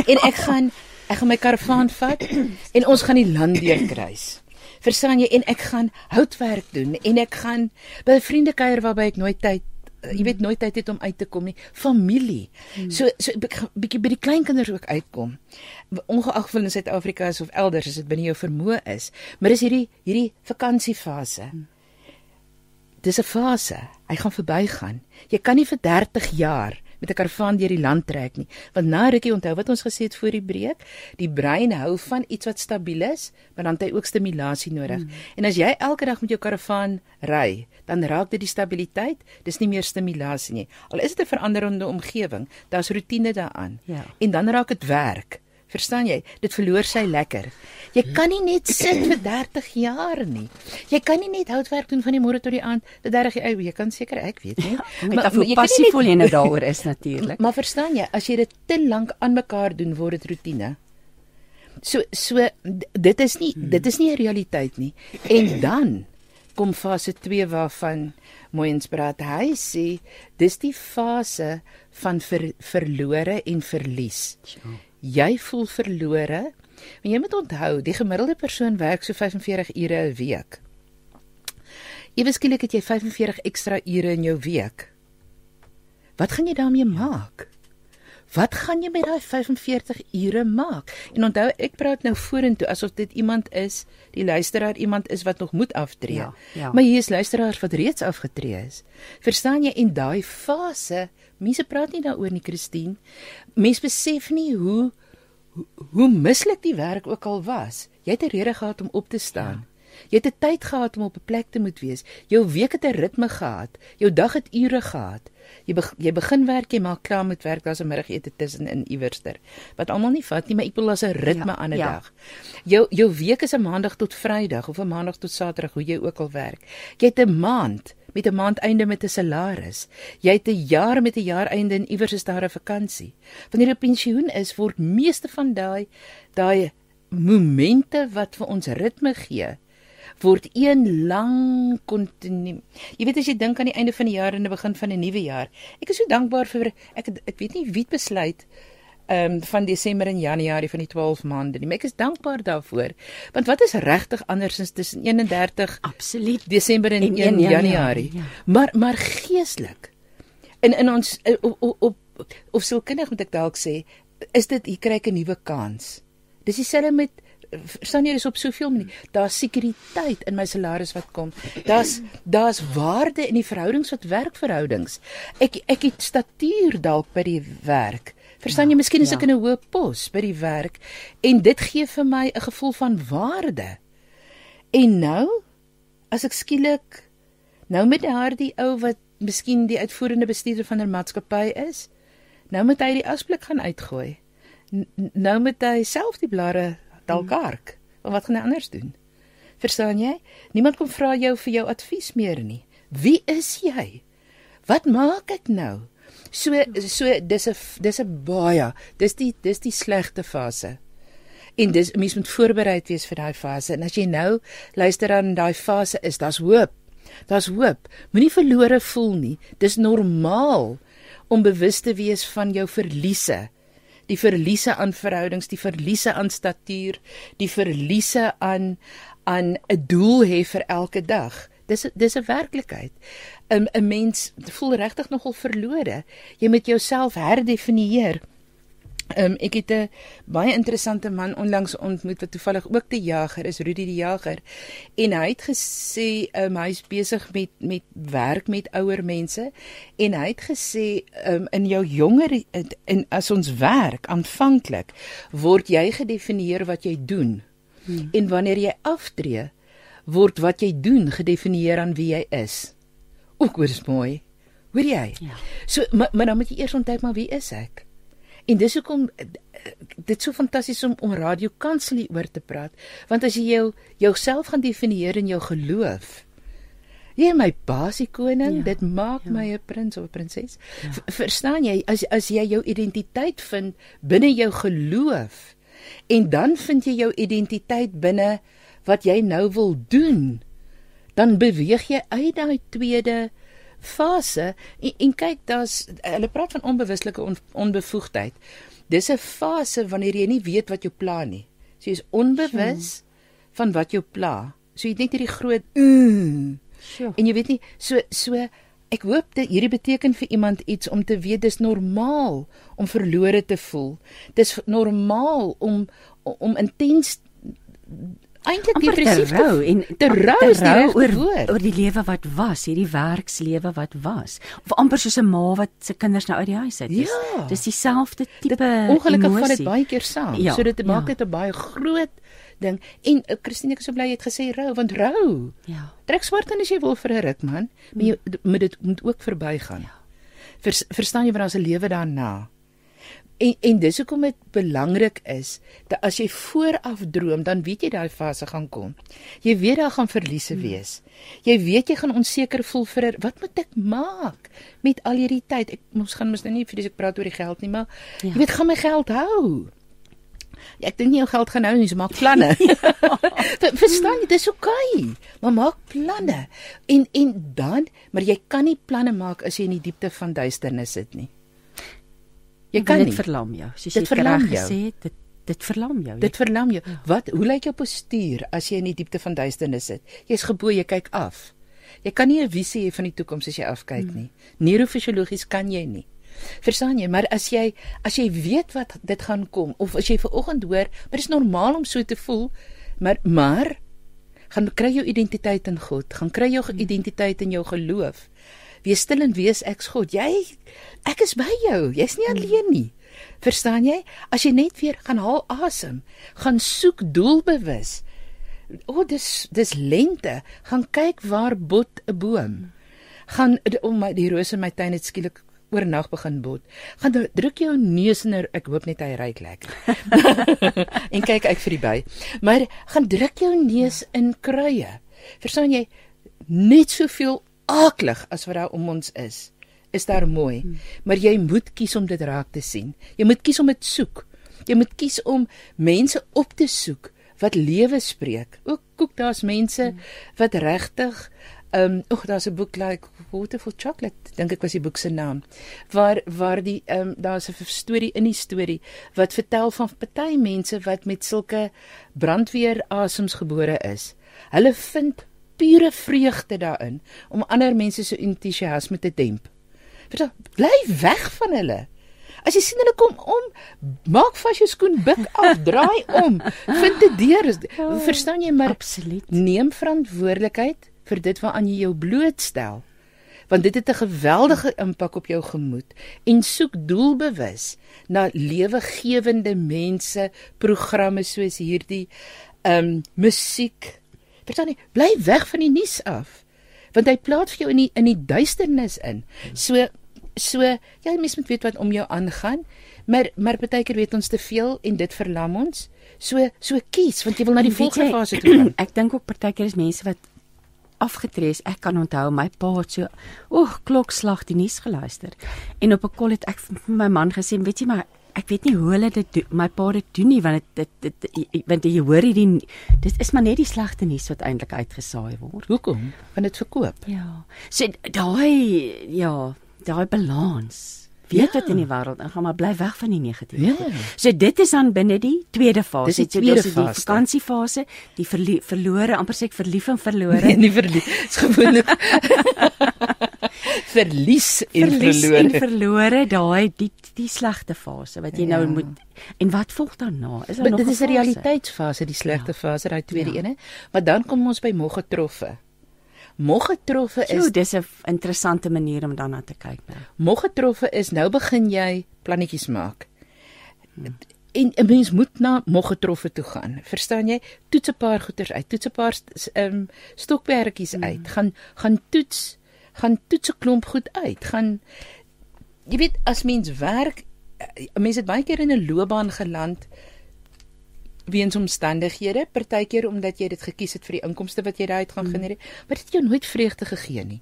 En ek gaan ek gaan my karavaan vat en ons gaan die land deurkruis. Verstaan jy? En ek gaan houtwerk doen en ek gaan by vriende kuier waarby ek nooit tyd jy weet nooit tyd het om uit te kom nie. Familie. Hmm. So so 'n bietjie by die kleinkinders ook uitkom. Ongeag of in Suid-Afrika is of elders, as dit binne jou vermoë is, maar dis hierdie hierdie vakansiefase. Hmm. Dis 'n fase. Hy gaan verbygaan. Jy kan nie vir 30 jaar met 'n karavaan deur die land trek nie. Want na rukkie onthou wat ons gesê het voor die breek, die brein hou van iets wat stabiel is, maar dan het hy ook stimulasie nodig. Hmm. En as jy elke dag met jou karavaan ry, dan raak dit die stabiliteit, dis nie meer stimulasie nie. Al is dit 'n veranderende omgewing, daar's rotine daaraan. Ja. En dan raak dit werk Verstaan jy? Dit verloor sy lekker. Jy kan nie net sit vir 30 jaar nie. Jy kan nie net houtwerk doen van die môre tot die aand. Vir 30 jaar, jy kan seker ek weet nie. Met hoe passievol jy nou daaroor is natuurlik. (laughs) Maar verstaan jy, as jy dit te lank aan mekaar doen, word dit rotine. So so dit is nie dit is nie 'n realiteit nie. En dan kom fase 2 waarvan Mooiens praat. Hy sê dis die fase van ver, verlore en verlies. Jy voel verlore. Maar jy moet onthou, die gemiddelde persoon werk so 45 ure 'n week. Ewe skielik het jy 45 ekstra ure in jou week. Wat gaan jy daarmee maak? Wat gaan jy met daai 45 ure maak? En onthou, ek praat nou vorentoe asof dit iemand is, die luisteraar iemand is wat nog moet aftree. Ja, ja. Maar hier is luisteraars wat reeds afgetree is. Verstaan jy en daai fase, mense praat nie daaroor nie, Christine. Mense besef nie hoe hoe, hoe mislik die werk ook al was. Jy het 'n rede gehad om op te staan. Ja. Jy het 'n tyd gehad om op 'n plek te moet wees. Jou week het 'n ritme gehad. Jou dag het ure gehad. Jy be, jy begin werk, jy maak klaar met werk, daar's 'n middagete tussen in iewerster. Wat almal nie vat nie, maar ek bedoel as 'n ritme ja, aan 'n ja. dag. Jou jou week is 'n maandag tot Vrydag of 'n maandag tot Saterdag, hoe jy ook al werk. Jy het 'n maand met 'n maandeinde met 'n salaris. Jy het 'n jaar met 'n jaareinde en iewers is daar 'n vakansie. Wanneer jy op pensioen is, word meeste van daai daai momente wat vir ons ritme gee, word een lang kontinu. Jy weet as jy dink aan die einde van die jaar en die begin van 'n nuwe jaar. Ek is so dankbaar vir ek ek weet nie wie besluit ehm um, van Desember en Januarie van die 12 maande nie. Maar ek is dankbaar daarvoor. Want wat is regtig andersins tussen 31 Absoluut Desember en, en 1 Januarie? Ja. Maar maar geestelik. In in ons eh, op op, op of sielkundig moet ek dalk sê, is dit hier kry ek 'n nuwe kans. Dis dieselfde met staan jy dis op soveel maniere. Daar's sekuriteit in my salaris wat kom. Daar's daar's waarde in die verhoudings wat werkverhoudings. Ek ek het statuur dalk by die werk. Verstaan ja, jy, miskien is ja. ek in 'n hoë pos by die werk en dit gee vir my 'n gevoel van waarde. En nou as ek skielik nou met daardie ou wat miskien die uitvoerende bestuurder van 'n maatskappy is, nou moet hy die asblik gaan uitgooi. N nou moet hy self die blare dalk hark. Maar wat gaan hy anders doen? Verstaan jy? Niemand kom vra jou vir jou advies meer nie. Wie is jy? Wat maak ek nou? So so dis 'n dis 'n baie. Dis die dis die slegte fase. En dis mens moet voorbereid wees vir daai fase. En as jy nou luister aan daai fase is, daar's hoop. Daar's hoop. Moenie verlore voel nie. Dis normaal om bewus te wees van jou verliese die verliese aan verhoudings, die verliese aan statuur, die verliese aan aan 'n doel hê vir elke dag. Dis dis 'n werklikheid. 'n 'n mens voel regtig nogal verlore. Jy moet jouself herdefinieer. Um, ek het 'n baie interessante man onlangs ontmoet wat toevallig ook die jager is, Rudy die jager. En hy het gesê um, hy's besig met met werk met ouer mense en hy het gesê um, in jou jonger in as ons werk aanvanklik word jy gedefinieer wat jy doen. Hmm. En wanneer jy aftree, word wat jy doen gedefinieer aan wie jy is. Ook hoor is mooi. Hoor jy? Ja. So maar, maar dan moet jy eers onthou maar wie is ek? En dis hoekom dit so fantasties om om radio kanselie oor te praat, want as jy jou jouself gaan definieer in jou geloof, jy my basie koning, ja, dit maak ja. my 'n prins of 'n prinses. Ja. Verstaan jy as as jy jou identiteit vind binne jou geloof en dan vind jy jou identiteit binne wat jy nou wil doen, dan beweeg jy uit daai tweede fase en, en kyk daar's hulle praat van onbewuslike on, onbevoegdheid. Dis 'n fase wanneer jy nie weet wat jou pla nie. So jy's onbewus sure. van wat jou pla. So jy het net hierdie groot mm, sure. en jy weet nie so so ek hoop dit hierdie beteken vir iemand iets om te weet dis normaal om verlore te voel. Dis normaal om om intens eintlik depressief te rou en te rou is die oor woord. oor die lewe wat was, hierdie werkslewe wat was. Of amper soos 'n ma wat se kinders nou uit die huis het. Dis ja. dis dieselfde tipe ongelukkig van dit baie keer saam. Ja, so dit ja. maak dit 'n baie groot ding. En uh, Christine ek is so bly jy het gesê rou want rou. Ja. Trek swart en as jy wil vir 'n ruk man, maar jy moet dit moet ook verbygaan. Ja. Vers, verstaan jy wat daar's 'n lewe daarna? En en dis hoekom dit belangrik is dat as jy vooraf droom, dan weet jy daai fase gaan kom. Jy weet daar gaan verliese wees. Jy weet jy gaan onseker voel vir wat moet ek maak met al hierdie tyd? Ek mos gaan mos nou nie vir dis ek praat oor die geld nie, maar ja. jy weet gaan my geld hou. Ja, ek dink nie jou geld gaan hou nie, so maak planne. (laughs) (laughs) Ver, verstaan jy, dis oukei. Okay, maar maak planne. En en dan, maar jy kan nie planne maak as jy in die diepte van duisternis sit nie. Jy kan dit verlam jou. Soos dit jy reg gesê het, dit dit verlam jou. Dit verlam jou. Ja. Wat hoe lyk jou postuur as jy in die diepte van duisternis sit? Jy's geboue, jy kyk af. Jy kan nie 'n visie hê van die toekoms as jy afkyk hmm. nie. Neurofisiologies kan jy nie. Verstaan jy? Maar as jy as jy weet wat dit gaan kom of as jy ver oggend hoor, maar dit is normaal om so te voel, maar maar gaan kry jou identiteit in God, gaan kry jou hmm. identiteit in jou geloof. Wees stil en wees ek's God. Jy ek is by jou. Jy's nie alleen nie. Verstaan jy? As jy net weer gaan haal asem, gaan soek doelbewus. O, oh, dis dis lente. Gaan kyk waar bot 'n boom. Gaan om my die rose in my tuin het skielik oornag begin bot. Gaan druk jou neus in 'n ek hoop net hy ryk lekker. (laughs) en kyk uit vir die by. Maar gaan druk jou neus in kruie. Verstaan jy? Net soveel aaklig as wat daar om ons is, is daar mooi. Hmm. Maar jy moet kies om dit raak te sien. Jy moet kies om dit soek. Jy moet kies om mense op te soek wat lewe spreek. Ook koek daar's mense hmm. wat regtig ehm um, oek daar's 'n boek like for Chocolate dink ek was die boek se naam waar waar die ehm um, daar's 'n storie in die storie wat vertel van party mense wat met sulke brandweer asems gebore is. Hulle vind pure vreugde daarin om ander mense se entoesiasme te demp. Verstaan, bly weg van hulle. As jy sien hulle kom om, maak vas jou skoen, buk af, (laughs) draai om, vind dit deur. Verstaan jy maar absoluut. Neem verantwoordelikheid vir dit waaraan jy jou blootstel. Want dit het 'n geweldige impak op jou gemoed en soek doelbewus na lewegewende mense, programme soos hierdie, ehm um, musiek, Verstaan jy? Bly weg van die nuus af. Want hy plaas vir jou in die in die duisternis in. So so jy mens moet weet wat om jou aangaan. Maar maar baie keer weet ons te veel en dit verlam ons. So so kies want jy wil na die volgende fase toe gaan. (clears throat) Ek dink ook baie keer is mense wat afgetree is. Ek kan onthou my pa het so oeg klokslag die nuus geluister. En op 'n kol het ek vir my man gesê, weet jy maar ek weet nie hoe hulle dit doen, my pa dit doen nie want dit dit, dit want jy hoor hierdie dit is maar net die slegte nuus wat eintlik uitgesaai word. Hoekom? Want dit verkoop. Ja. So daai ja, daai balans. Weet ja. wat in die wêreld ingaan, maar bly weg van die negatief. Ja. So dit is dan binne die tweede fase. Dis die tweede so, fase. Die vakansiefase, die verlore, amper sê ek verlief en verlore. (laughs) Nee, nie verlief. Dis gewoonlik (laughs) verlies en verlies verlore. En verlore daai die die slegte fase wat jy nou ja. nou moet en wat volg daarna? Is daar nog Dit is 'n realiteitsfase, die slegte ja. fase, daai tweede ja. ene. Maar dan kom ons by moggetroffe. Moggetroffe is so, dis 'n interessante manier om daarna te kyk nou. Moggetroffe is nou begin jy plannetjies maak. Hmm. En 'n mens moet na moggetroffe toe gaan. Verstaan jy? Toets 'n paar goeters uit. Toets 'n paar ehm um, stokperdjies uit. Hmm. Gaan gaan toets gaan toets 'n klomp goed uit. Gaan jy weet as mens werk, eh, mense het baie keer in 'n loopbaan geland weens omstandighede, partykeer omdat jy dit gekies het vir die inkomste wat jy daaruit gaan hmm. genereer, maar dit het jou nooit vreugde gegee nie.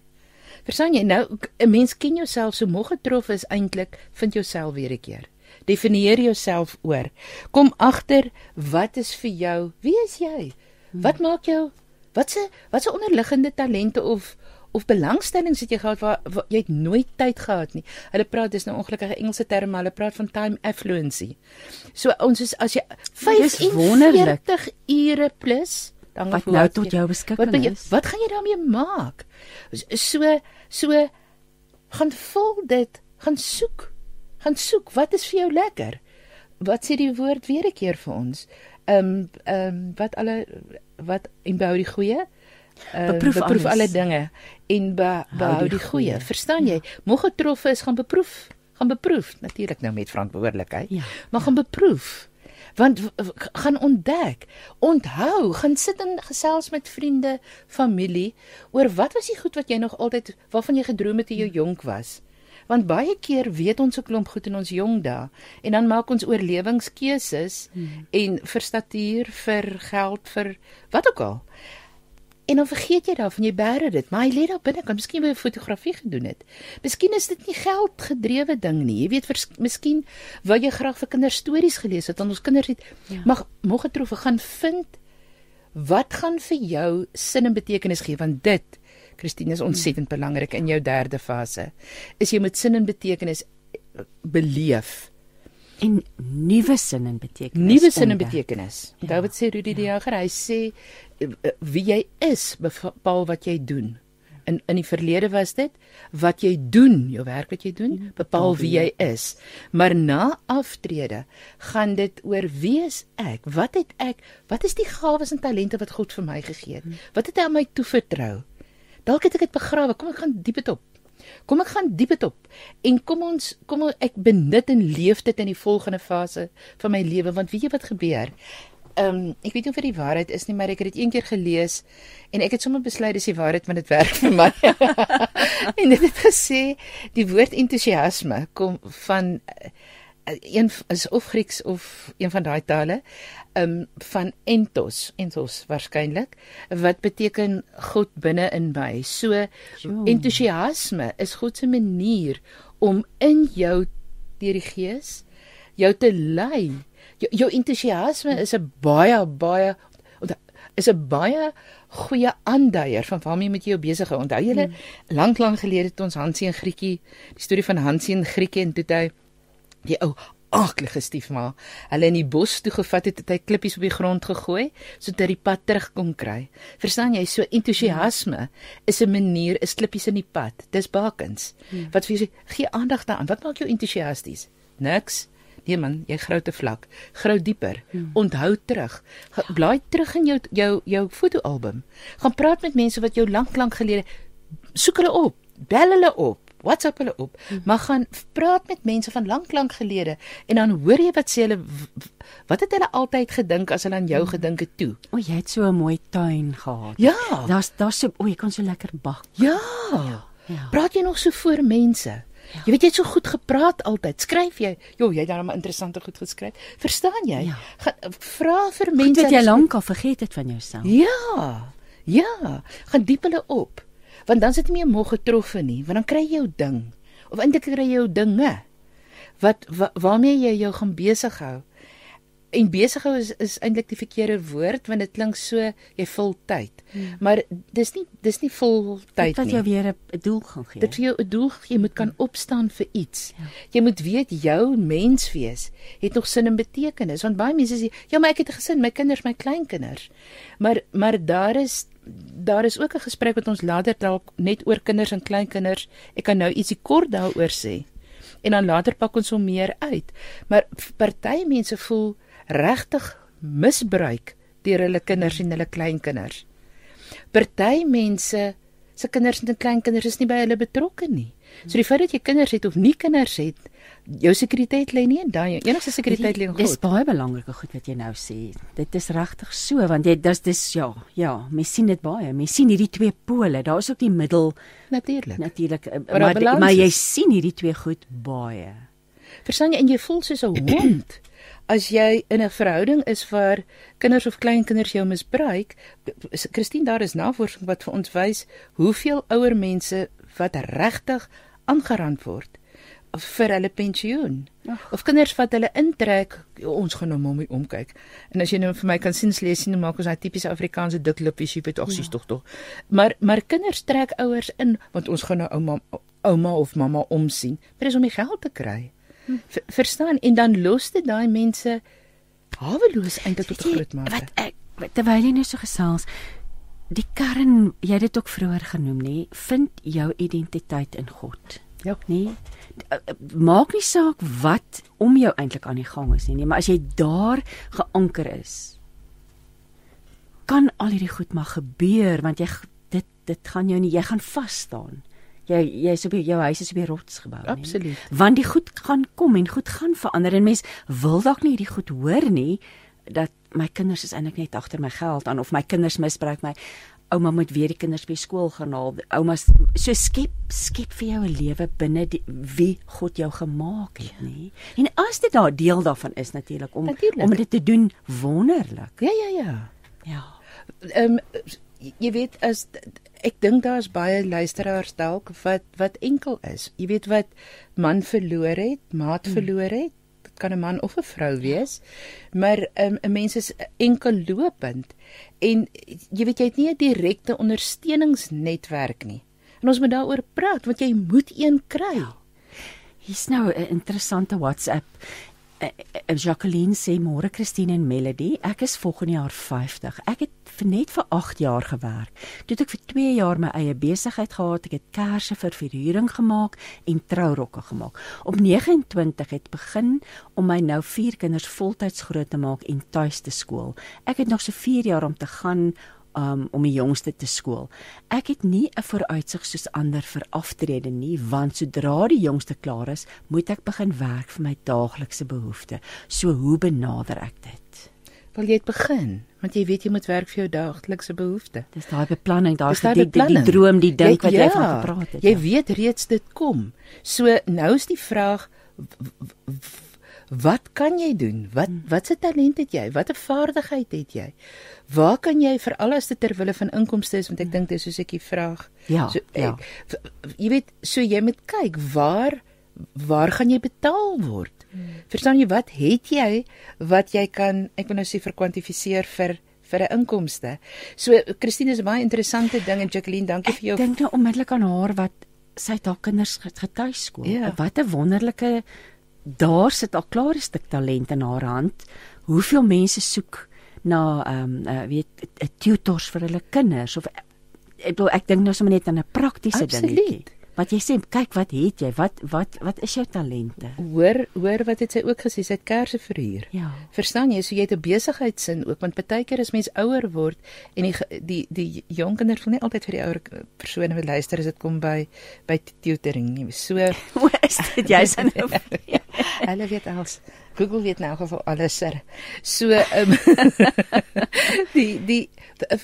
Verstaan jy nou 'n mens ken jouself so moeg getrof is eintlik vind jouself weer 'n keer. Definieer jouself oor. Kom agter wat is vir jou? Wie is jy? Hmm. Wat maak jou? Wat se wat se onderliggende talente of of belangstellings het jy gehad waar, waar jy het nooit tyd gehad nie. Hulle praat dis nou ongelukkige Engelse terme, hulle praat van time affluency. So ons is as jy 45 ure plus dan wat nou tot jou beskikking wat, is. Wat gaan jy daarmee maak? So so gaan vul dit, gaan soek. Gaan soek, wat is vir jou lekker? Wat sê die woord weer 'n keer vir ons? Ehm um, ehm um, wat alle wat en bou die goeie? Uh, beproef, beproef alle dinge en be, behou die goeie. Verstaan jy? Moeg getroffe is gaan beproef, gaan beproef natuurlik nou met verantwoordelikheid. Ja. Maar gaan beproef want gaan ontdek onthou gaan sit en gesels met vriende familie oor wat was die goed wat jy nog altyd waarvan jy gedroom het toe jy jonk was Want baie keer weet ons 'n klomp goed in ons jong dae en dan maak ons oorlewingskeuses hmm. en vir statuur, vir geld, vir wat ook al. En dan vergeet jy daarvan, jy bære dit, maar hy lê daar binne, kan miskien by fotografie gedoen het. Miskien is dit nie geld gedrewe ding nie. Jy weet, vers, miskien wou jy graag vir kinders stories gelees het, want ons kinders het ja. mag moge troef gaan vind wat gaan vir jou sin en betekenis gee want dit Christine is ontsettend hmm. belangrik in jou derde fase. Is jy met sin en betekenis eh, beleef en nuwe sin en betekenis. Nuwe sin en betekenis. Ja. David sê Rudy ja. die Jager, hy sê wie jy is bepaal wat jy doen. In in die verlede was dit wat jy doen, jou werk wat jy doen, bepaal wie jy is. Maar na aftrede gaan dit oor wie is ek? Wat het ek? Wat is die gawes en talente wat God vir my gegee het? Wat het hy aan my toevertrou? Dalk het ek dit begrawe. Kom ek gaan diep dit op. Kom ek gaan diep dit op. En kom ons kom ek benut en leef dit in die volgende fase van my lewe want weet jy wat gebeur? Ehm um, ek weet nie of dit die waarheid is nie, maar ek het dit een keer gelees en ek het sommer besluit dis die waarheid want dit werk vir my. (laughs) en dit het gesê die woord entoesiasme kom van uh, een is of Grieks of een van daai tale um van entos entos waarskynlik wat beteken God binne in my so entoesiasme is God se manier om in jou deur die gees jou te lei jou, jou entoesiasme is 'n baie baie is 'n baie goeie aanduier van waarmee jy met jou besig hou onthou julle hmm. lank lank gelede het ons Hansie en Grietjie die storie van Hansie en Grietjie en toe hy die ou aaklige stiefma hulle in die bos toe gevat het, het hy klippies op die grond gegooi sodat hy die pad terug kon kry. Verstaan jy? So entoesiasme is 'n manier, is klippies in die pad. Dis bakens. Hmm. Wat vir jy gee aandag daaraan. Wat maak jou entoesiasties? Niks. Nee man, jy grou te vlak. Grou dieper. Hmm. Onthou terug. Blaai terug in jou jou jou fotoalbum. Gaan praat met mense wat jou lank lank gelede soek hulle op. Bel hulle op. WhatsApp hulle op, mm -hmm. maar gaan praat met mense van lank lank gelede en dan hoor jy wat sê hulle wat het hulle altyd gedink as hulle aan jou mm -hmm. gedink het toe. O, jy het so 'n mooi tuin gehad. Ja. Daar's daar's so o, jy kon so lekker bak. Ja. ja. ja. Praat jy nog so voor mense? Ja. Jy weet jy het so goed gepraat altyd. Skryf jy? Jo, jy het maar interessante goed geskryf. Verstaan jy? Ja. Gaan vra vir mense wat jy lankal vergeet het van jouself. Ja. Ja. Gaan diep hulle op want dan sit jy nie meer getroffe nie, want dan kry jy jou ding. Of eintlik kry jy jou dinge. Wat wa, waarmee jy jou gaan besig hou. En besig hou is is eintlik die verkeerde woord want dit klink so jy vul tyd. Hmm. Maar dis nie dis nie vol tyd nie. Dit jou weer 'n doel gaan gee. Dit vir jou 'n doel gee, jy moet kan opstaan vir iets. Ja. Jy moet weet jou menswees het nog sin en betekenis want baie mense sê ja, maar ek het 'n gesin, my kinders, my kleinkinders. Maar maar daar is daar is ook 'n gesprek wat ons later dalk net oor kinders en kleinkinders. Ek kan nou ietsie kort daaroor sê. En dan later pak ons hom meer uit. Maar party mense voel regtig misbruik deur hulle kinders en hulle kleinkinders. Party mense se kinders en kleinkinders is nie by hulle betrokke nie. So die feit dat jy kinders het of nie kinders het, jou sekuriteit lê nie in daai enigste sekuriteit lê in God. Dis baie belangrike goed wat jy nou sê. Dit is regtig so want jy dis dis ja, ja, mens sien dit baie. Mens sien hierdie twee pole. Daar is ook die middel natuurlik. Natuurlik, eh, maar maar, maar jy sien hierdie twee goed baie. Verstaan jy en jy voel soos 'n hond as jy in 'n verhouding is waar kinders of kleinkinders jou misbruik. Christine, daar is navorsing wat vir ons wys hoeveel ouer mense wat regtig aangerand word vir hulle pensioen. Ach. Of kinders wat hulle intrek, ons gaan nou mommie omkyk. En as jy nou vir my kan sien lees sien maak ons daai tipiese Afrikaanse diklippies, jy weet ag sies ja. tog tog. Maar maar kinders trek ouers in want ons gaan nou ouma ouma of mamma omsien. Dit is om die geld te kry. Hm. Verstaan en dan los dit daai mense haweloos eintlik tot 'n groot mate. Wat ek terwyl jy nou so gesels Die kern, jy het dit ook vroeër genoem, nê, vind jou identiteit in God. Ja, nee. Maak nie saak wat om jou eintlik aan die gang is nie, nee, maar as jy daar geanker is, kan al hierdie goed maar gebeur want jy dit dit gaan jou nie jy gaan vas staan. Jy jy's op jou huis is op die rots gebou, nee. Absoluut. Want die goed gaan kom en goed gaan verander en mens wil dalk nie hierdie goed hoor nie dat my kinders is eintlik net agter my geld aan of my kinders misbruik my ouma moet weer die kinders by skool gaan haal. Ouma so skep skep vir jou 'n lewe binne die wie God jou gemaak het, ja. nê? En as dit daar deel daarvan is natuurlik om natuurlijk. om dit te doen wonderlik. Ja, ja, ja. Ja. Ehm um, jy weet as ek dink daar's baie luisteraars dalk wat wat enkel is. Jy weet wat man verloor het, maat hmm. verloor het kan 'n man of 'n vrou wees. Maar um, 'n mens is enkel lopend en jy weet jy het nie 'n direkte ondersteuningsnetwerk nie. En ons moet daaroor praat want jy moet een kry. Ja. Hier's nou 'n interessante WhatsApp Jacqueline sê môre Christine en Melody, ek is volgende jaar 50. Ek het vir net vir 8 jaar gewerk. Toe het ek vir 2 jaar my eie besigheid gehad. Ek het kersse vir verhuuring gemaak en trourokke gemaak. Op 29 het begin om my nou 4 kinders voltyds groot te maak en tuis te skool. Ek het nog so 4 jaar om te gaan um, om die jongste te skool. Ek het nie 'n vooruitsig soos ander vir aftrede nie, want sodra die jongste klaar is, moet ek begin werk vir my daaglikse behoeftes. So hoe benader ek dit? Wil jy dit begin? Want jy weet jy moet werk vir jou daaglikse behoeftes. Dis daai beplanning, daai die, die, die droom, die dink wat jy ja, van gepraat het. Jy ja. weet reeds dit kom. So nou is die vraag Wat kan jy doen? Wat hmm. watse talent het jy? Watter vaardigheid het jy? Waar kan jy vir alles te ter wille van inkomste is want ek hmm. dink dis soos ek die vraag. Ja. So, ja. Ek, jy weet, so jy moet kyk waar waar gaan jy betaal word? Hmm. Verstaan jy wat het jy wat jy kan ek wil nou sê verkwantifiseer vir vir 'n inkomste. So Christine is 'n baie interessante ding en Jacqueline, dankie ek vir jou. Ek dink nou onmiddellik aan haar wat sy het haar kinders getuiskool. Ja. Wat 'n wonderlike daar sit al klaar 'n stuk talent in haar hand. Hoeveel mense soek na ehm um, uh, weet 'n tutors vir hulle kinders of ek bedoel ek dink nou sommer net aan 'n praktiese dingetjie. Wat jy sê, kyk wat het jy? Wat wat wat is jou talente? Hoor, hoor wat het sy ook gesê? Sy het kersse verhuur. Ja. Verstaan jy? So jy het 'n besigheidsin ook, want baie keer as mens ouer word en die die die jong kinders wil nie altyd vir die ouer persone wil luister as dit kom by by tutoring nie. So (laughs) is dit jy's nou (laughs) (laughs) Hulle weet alles. Google weet nou geval alles ser. So um, (laughs) die die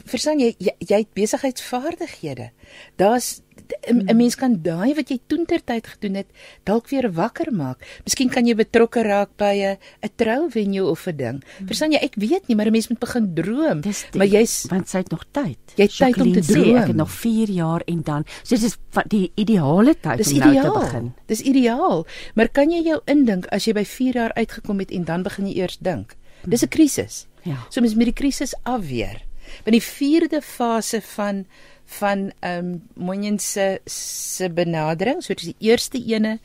verstaan jy jy, jy het besigheidsvaardighede. Daar's 'n mens kan daai wat jy toentertyd gedoen het dalk weer wakker maak. Miskien kan jy betrokke raak by 'n 'n trouvenue of 'n ding. Verstaan jy, ek weet nie, maar 'n mens moet begin droom. Die, maar jy's want sy het nog tyd. Jy het tyd om te droom. Sê, ek het nog 4 jaar en dan. So dit is die ideale tyd dis om ideaal. nou te begin. Dis ideaal. Maar kan jy jou indink as jy by 4 jaar uitgekom het en dan begin jy eers dink? Dis 'n krisis. Ja. So mens moet die krisis afweer. Want die 4de fase van van ehm um, Monyen se se benadering. So die eerste ene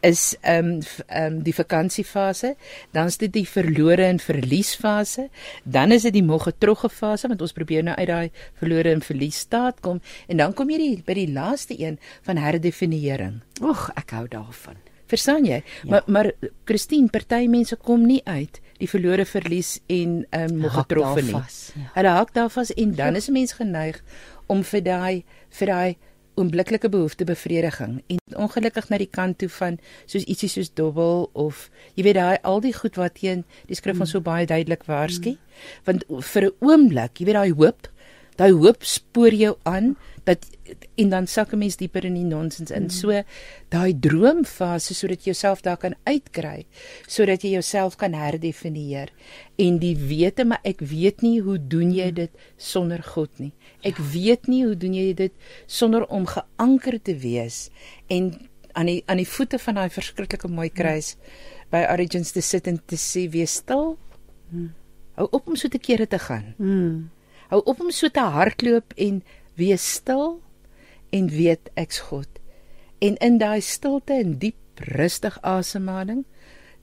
is ehm um, ehm um, die vakansiefase, dan is dit die verlore en verliesfase, dan is dit die moggetrogge fase want ons probeer nou uit daai verlore en verlies staat kom en dan kom jy die, by die laaste een van herdefinieering. Oeg, ek hou daarvan. Verstaan jy? Ja. Maar maar Christine, party mense kom nie uit die verlore verlies en ehm um, moggetrogge nie. Ja. Hulle hak daar vas en dan is 'n mens geneig om vir daai vir daai oombliklike behoefte bevrediging en ongelukkig na die kant toe van soos ietsie soos dobbel of jy weet daai al die goed wat teen die skrif ons mm. so baie duidelik waarsku mm. want vir 'n oomblik jy weet daai hoop daai hoop spoor jou aan dat en dan sak 'n mens dieper in die nonsens in. Mm. So daai droomfase sodat jy jouself daar kan uitkry, sodat jy jouself kan herdefinieer en die wete maar ek weet nie hoe doen jy dit sonder God nie. Ek ja. weet nie hoe doen jy dit sonder om geanker te wees en aan die aan die voete van daai verskriklike mooi kruis mm. by Origins te sit en te sê wees stil. Mm. Hou op om so te kere te gaan. Mm. Hou op om so te hardloop en wees stil en weet ek's God. En in daai stilte en diep rustig asemhaling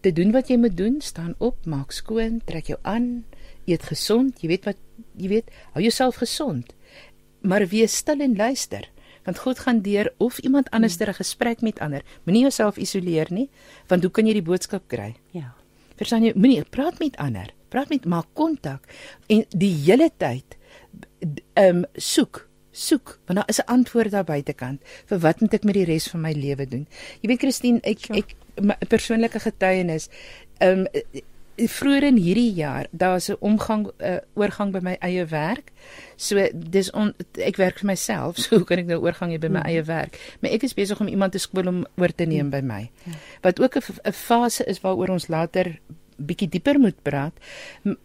te doen wat jy moet doen, staan op, maak skoon, trek jou aan, eet gesond, jy weet wat jy weet, hou jouself gesond. Maar wees stil en luister, want God gaan deur of iemand anders ter 'n gesprek met ander. Moenie jouself isoleer nie, want hoe kan jy die boodskap kry? Ja. Verstaan jy? Moenie praat met ander. Praat met maak kontak en die hele tyd ehm um, soek soek want daar is 'n antwoord daar buitekant vir wat moet ek met die res van my lewe doen. Jy weet Christine, ek sure. ek 'n persoonlike getuienis. Ehm um, vroeër in hierdie jaar, daar's 'n omgang uh, oorgang by my eie werk. So dis on, ek werk vir myself, (laughs) so hoe kan ek nou oorgang hê by my mm. eie werk? Maar ek is besig om iemand te skool om oor te neem mm. by my. Ja. Wat ook 'n fase is waaroor ons later bietjie dieper moet praat,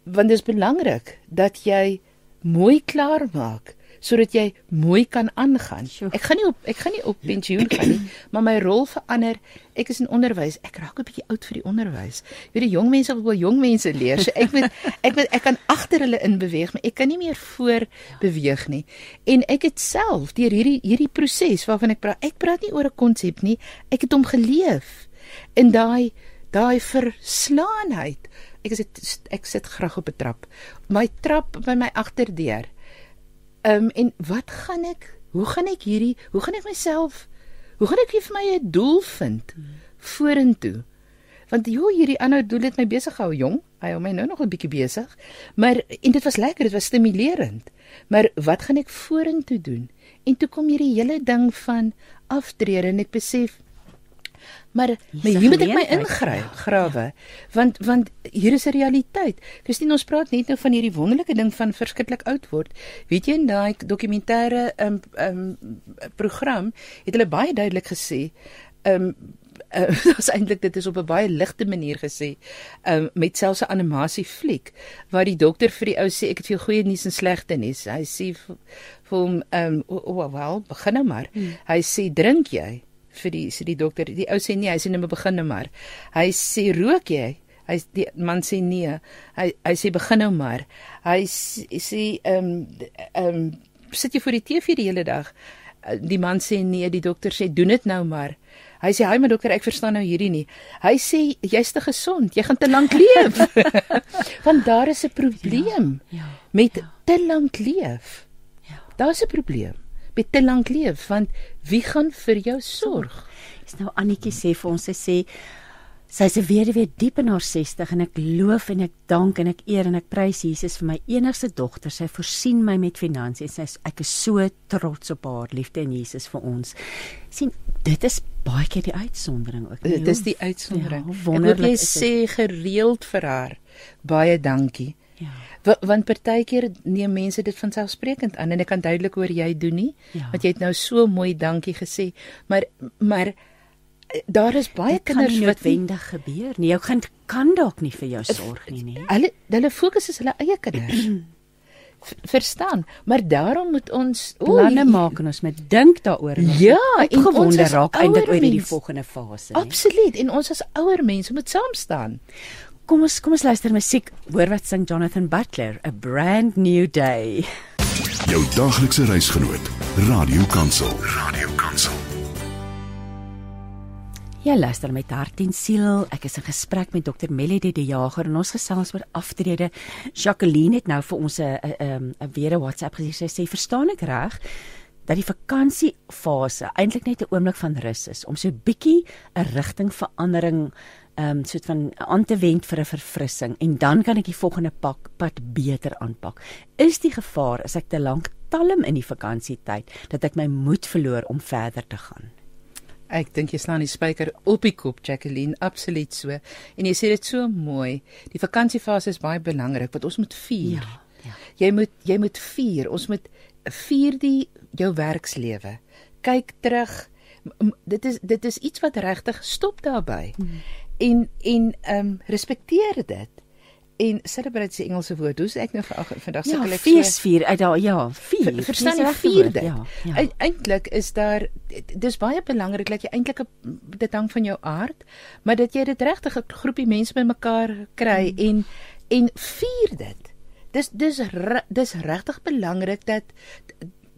want dit is belangrik dat jy mooi klaar maak sodat jy mooi kan aangaan. Ek gaan nie op ek gaan nie op pensioen gaan nie, maar my rol verander. Ek is in onderwys. Ek raak 'n bietjie oud vir die onderwys. Jy weet die jong mense wil jong mense leer. So ek moet (laughs) ek moet ek kan agter hulle in beweeg, maar ek kan nie meer voor beweeg nie. En ek het self deur hierdie hierdie proses waarvan ek praat, ek praat nie oor 'n konsep nie. Ek het hom geleef. In daai daai verslaanheid. Ek sit ek sit graag op 'n trap. My trap by my agterdeur. Ehm um, en wat gaan ek? Hoe gaan ek hierdie? Hoe gaan ek myself? Hoe gaan ek vir my 'n doel vind vorentoe? Want joh, hierdie ander doel het my besig gehou, jong. Hy hou my nou nog 'n bietjie besig. Maar en dit was lekker, dit was stimulerend. Maar wat gaan ek vorentoe doen? En toe kom hierdie hele ding van aftrede en ek besef Maar maar hier moet ek my ingryp, ja. grawe. Want want hier is 'n realiteit. Christine, ons praat net nou van hierdie wonderlike ding van verskriklik oud word. Weet jy in daai dokumentêre um um program het hulle baie duidelik gesê, um uh, dit is eintlik dit is op 'n baie ligte manier gesê um, met selfs 'n animasie fliek waar die dokter vir die ou sê ek het vir jou goeie nuus en slegte nuus hy sê vir hom um, oh, well begin nou maar hmm. hy sê drink jy vir die sê die dokter. Die ou sê nee, hy sê net begin nou maar. Hy sê rook jy? Hy die man sê nee. Hy hy sê begin nou maar. Hy sê ehm ehm sit jy voor die TV die hele dag? Eh, die man sê nee, die dokter sê doen dit nou maar. Hy sê hy maar dokter, ek verstaan nou hierdie nie. Hy sê jy's te gesond, jy gaan te lank leef. (laughs) Want daar is 'n probleem ja, ja, met ja. te lank leef. Ja. Daar's 'n probleem met te lank leef want wie gaan vir jou sorg? Dis nou Annetjie sê vir ons sy sê sy's 'n weduwee diep in haar 60 en ek loof en ek dank en ek eer en ek prys Jesus vir my enigste dogter. Sy voorsien my met finansies. Sy ek is so trots op haar liefde en Jesus vir ons. sien dit is baie keer die uitsondering ook. Dit is die uitsondering. Ja, wonderlik. Ek sê gereeld vir haar baie dankie. Ja. Want partykeer neem mense dit van selfsprekend aan en ek kan duidelik hoor jy doen nie ja. want jy het nou so mooi dankie gesê maar maar eh, daar is baie dit kinders wat wendig gebeur nie. Jou kind kan dalk nie vir jou sorg nie nê hulle hulle fokus is hulle eie kinders. (clears throat) Verstaan maar daarom moet ons planne maak en ons moet dink daaroor ja en gewonder raak eintlik oor die volgende fase absoluut en ons as ouer mense moet saam staan Kom ons kom ons luister musiek. Hoor wat sing Jonathan Butler, A Brand New Day. Jou daglikse reisgenoot, Radio Kansel. Radio Kansel. Ja, luister met hart en siel. Ek is in gesprek met Dr. Melody de Jager en ons gesels oor aftrede. Jacqueline het nou vir ons 'n 'n 'n weer 'n WhatsApp gesê. Sy sê, "Verstaan ek reg?" dat die vakansiefase eintlik net 'n oomblik van rus is om so bietjie 'n rigtingverandering ehm um, soort van aan te wend vir 'n verfrissing en dan kan ek die volgende pak pad beter aanpak. Is die gevaar as ek te lank talm in die vakansietyd dat ek my moed verloor om verder te gaan? Ek dink jy slaan die spyker op die kop, Jacqueline, absoluut so. En jy sê dit so mooi. Die vakansiefase is baie belangrik wat ons moet vier. Ja, ja. Jy moet jy moet vier. Ons moet vier die jou werkslewe. Kyk terug. Dit is dit is iets wat regtig stop daarbey. Hmm en en ehm um, respekteer dit en celebrate se Engelse woord. Hoe sê ek nou vir vandag sê hulle feesvier uit daar ja, vier. Ver, verstaan jy vierde? Ja. ja. Eintlik is daar dis baie belangrik dat jy eintlik dit hang van jou aard, maar dat jy dit regtig 'n groepie mense bymekaar kry hmm. en en vier dit. Dis dis dis regtig belangrik dat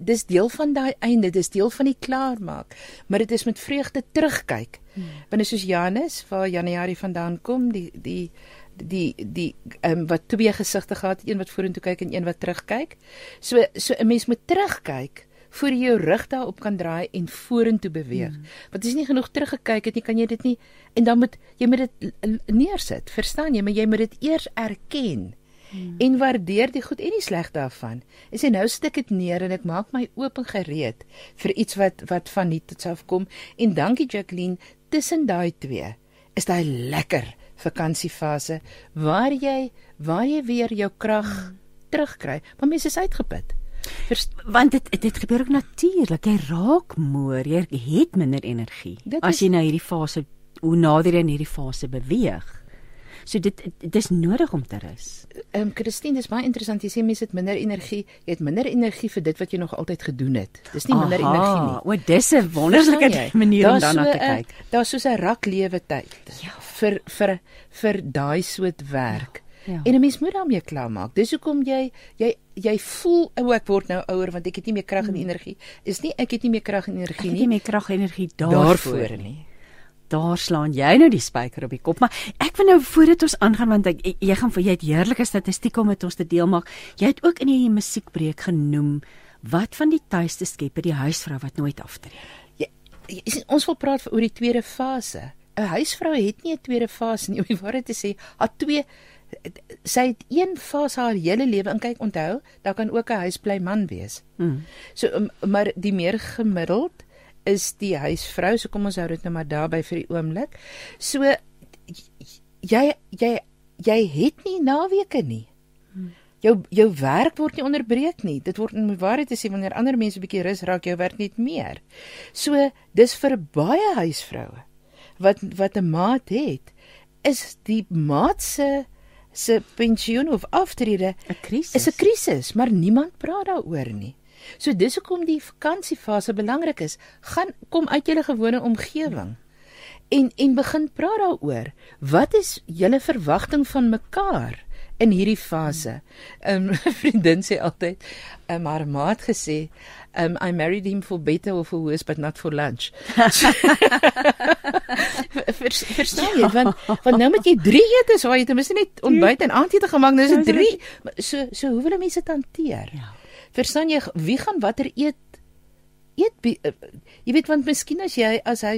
dis deel van daai einde, dis deel van die klaarmaak, maar dit is met vreugde terugkyk. Hmm. Binne soos Janus waar Januarie vandaan kom, die die die die ehm um, wat twee gesigte gehad, een wat vorentoe kyk en een wat terugkyk. So so 'n mens moet terugkyk voor jy jou rug daarop kan draai en vorentoe beweeg. Hmm. Want as jy nie genoeg teruggekyk het nie, kan jy dit nie en dan moet jy moet dit neersit. Verstaan jy? Maar jy moet dit eers erken. Hmm. En waardeer die goed en die sleg daarvan. En sê nou stik dit neer en ek maak my oop en gereed vir iets wat wat van nie tot self kom. En dankie Jacqueline, tussen daai twee is daai lekker vakansiefase waar jy waar jy weer jou krag Hmm. terugkry. Maar mense is uitgeput. Vers, Want dit dit gebeur ook natuurlik. Jy raak moer, jy het minder energie as jy na hierdie fase hoe nader jy in hierdie fase beweeg. So dit dit is nodig om te rus. Ehm um, Christine, dis baie interessant. Jy sê mense het minder energie. Jy het minder energie vir dit wat jy nog altyd gedoen het. Dis nie minder Aha, energie nie. O, dis 'n wonderlike manier om daarna so te kyk. Daar's soos 'n rak lewe tyd ja. vir vir vir daai soort werk. Ja, ja. En 'n mens moet daarmee klaarmaak. Dis hoekom jy jy jy voel ou ek word nou ouer want ek het nie meer krag en energie. Is nie ek het nie meer krag en Ek energie het nie. nie meer krag en energie daarvoor, daarvoor nie. nie. Daar slaan jy nou die spyker op die kop. Maar ek wil nou voordat ons aangaan want ek, jy gaan vir jy het heerlike statistieke om met ons te deel maak. Jy het ook in die musiekbreek genoem wat van die tuiste skepper die huisvrou wat nooit aftree. Jy, jy sien, ons wil praat oor die tweede fase. 'n Huisvrou het nie 'n tweede fase nie. (laughs) Om die waarheid te sê, haar twee sy het een fase haar hele lewe in kyk onthou, daar kan ook 'n huisbly man wees. Hmm. So maar die meer gemiddeld is die huisvrou. So kom ons hou dit nou maar daarby vir die oomblik. So jy jy jy het nie naweke nie. Jou jou werk word nie onderbreek nie. Dit word in waarheid te sê wanneer ander mense 'n bietjie rus raak, jou werk net meer. So dis vir baie huisvroue wat wat 'n maat het, is die maat se se pensioen of aftrede 'n Krisis. is 'n krisis, maar niemand praat daaroor nie. So dis hoekom die vakansiefase belangrik is. Gaan kom uit julle gewone omgewing en en begin praat daaroor. Wat is julle verwagting van mekaar in hierdie fase? (laughs) 'n um, Vriendin sê altyd, um, haar maat gesê, um, I married him for better or for worse but not for lunch. (laughs) Vers, verstaan jy? Want want nou moet jy 3 etes, waar jy ten minste net ontbyt en aandete gemaak, nou is dit 3. So so hoe wil mense dit hanteer? Ja. Verstaan jy wie gaan watter eet eet uh, jy weet want miskien as jy as hy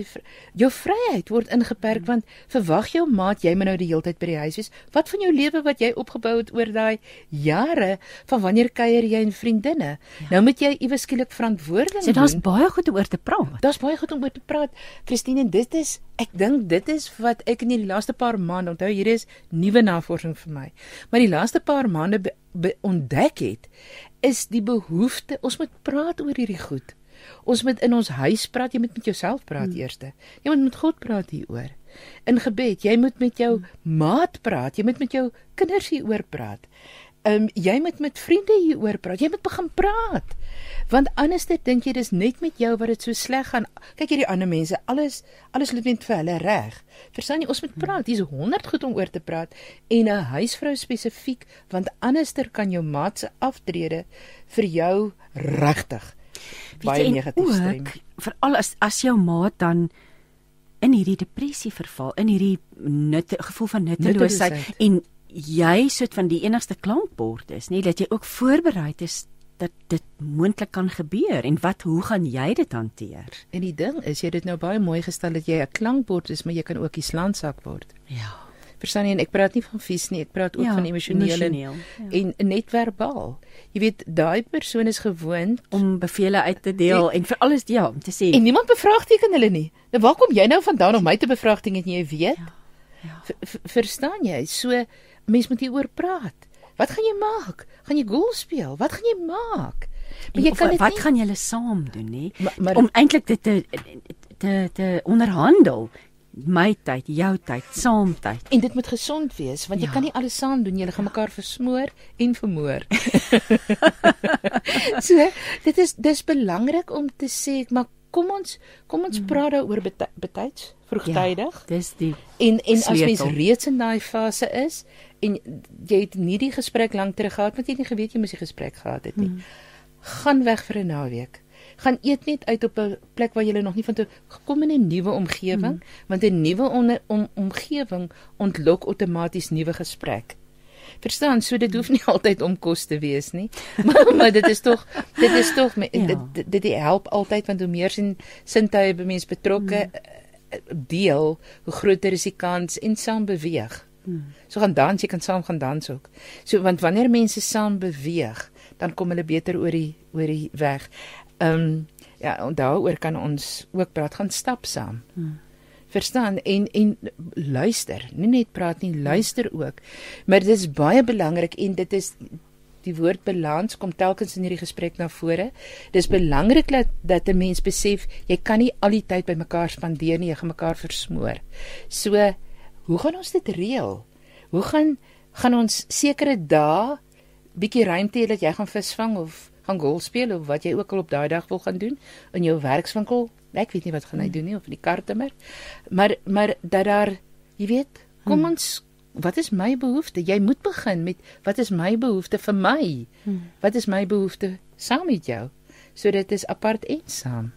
jou vryheid word ingeperk want verwag jou maat jy moet nou die hele tyd by die huis wees wat van jou lewe wat jy opgebou het oor daai jare van wanneer kuier jy en vriendinne ja. nou moet jy iewes skielik verantwoording So daar's baie goed om oor te praat. Daar's baie goed om oor te praat. Christine, en dit is ek dink dit is wat ek in die laaste paar maande, onthou hier is nuwe navorsing vir my. Maar die laaste paar maande be, be, ontdek het is die behoefte ons moet praat oor hierdie goed. Ons moet in ons huis praat, jy moet met jouself praat hmm. eers. Jy moet met God praat hieroor. In gebed, jy moet met jou maat praat, jy moet met jou kinders hieroor praat. Ehm um, jy moet met vriende hieroor praat. Jy moet begin praat. Want anders dit dink jy dis net met jou wat dit so sleg gaan. Kyk hierdie ander mense, alles alles loop net vir hulle reg. Verstaan jy, ons moet praat. Hier's 100 goed om oor te praat en 'n huisvrou spesifiek, want anderster kan jou maat se aftrede vir jou regtig baie negatief stem. Veral as as jou maat dan in hierdie depressie verval, in hierdie nutte gevoel van nutteloosheid Nutteloosheid. en jy soort van die enigste klankbord is, nê, dat jy ook voorberei is dat dit moontlik kan gebeur en wat hoe gaan jy dit hanteer? En die ding is, jy het dit nou baie mooi gestel dat jy 'n klankbord is, maar jy kan ook die slaansak word. Ja. Verstaan jy? En ek praat nie van fisies nie, ek praat ook Ja, van emosioneel en, emosioneel, en net verbaal. Jy weet, daai persoon is gewoond om bevele uit te deel en vir alles ja, om te sê en niemand bevraagteken hulle nie. Nou waar kom jy nou vandaan om my te bevraagteken en jy weet? Ja, ja. V- v- Verstaan jy? So mens moet hieroor praat. Wat gaan jy maak? Gaan jy golf speel? Wat gaan jy maak? Maar jy of kan dit wat nie gaan julle saam doen nê? Om eintlik dit te te te onderhandel. My tyd, jou tyd, saam tyd. En dit moet gesond wees want jy Ja. kan nie alles saam doen. Jy gaan mekaar versmoor en vermoor. (laughs) so, dit is dis belangrik om te sê, maar kom ons kom ons praat daaroor bety- betyds, vroegtydig. Ja, dis die En en as mens Sleutel. reeds in daai fase is en jy het nie die gesprek lank terug gehad want jy het nie geweet jy moes die gesprek gehad het nie. Hmm. Gaan weg vir 'n naweek. Gaan eet net uit op 'n plek waar jy nog nie van toe gekom in 'n nuwe omgewing hmm. want 'n nuwe onder, om, omgewing ontlok outomaties nuwe gesprek. Verstaan, so dit hoef nie (laughs) altyd om kos te wees nie. (laughs) Maar maar dit is tog dit is tog Ja. dit, dit dit help altyd want hoe meer sin sintuie by mens betrokke mm. deel, hoe groter is die kans en saam beweeg. Hmm. So gaan dans, jy kan saam gaan dans ook. So want wanneer mense saam beweeg, dan kom hulle beter oor die oor die weg. Ehm um, ja, en daaroor kan ons ook praat gaan stap saam. Hmm. Verstaan? En en luister, nie net praat nie, luister ook. Maar dit is baie belangrik en dit is die woord balans kom telkens in hierdie gesprek na vore. Dis belangrik dat dat 'n mens besef jy kan nie al die tyd by mekaar spandeer nie, jy gaan mekaar versmoor. So, hoe gaan ons dit reël? Hoe gaan gaan ons sekere dae bietjie ruimte hê dat jy gaan visvang of gaan golf speel of wat jy ook al op daai dag wil gaan doen in jou werkswinkel? Ek weet nie wat gaan hy doen nie of in die kartemer. Maar maar dat daar jy weet, kom hmm. ons wat is my behoefte? Jy moet begin met wat is my behoefte vir my? Hmm. Wat is my behoefte saam met jou? So dit is apart en saam.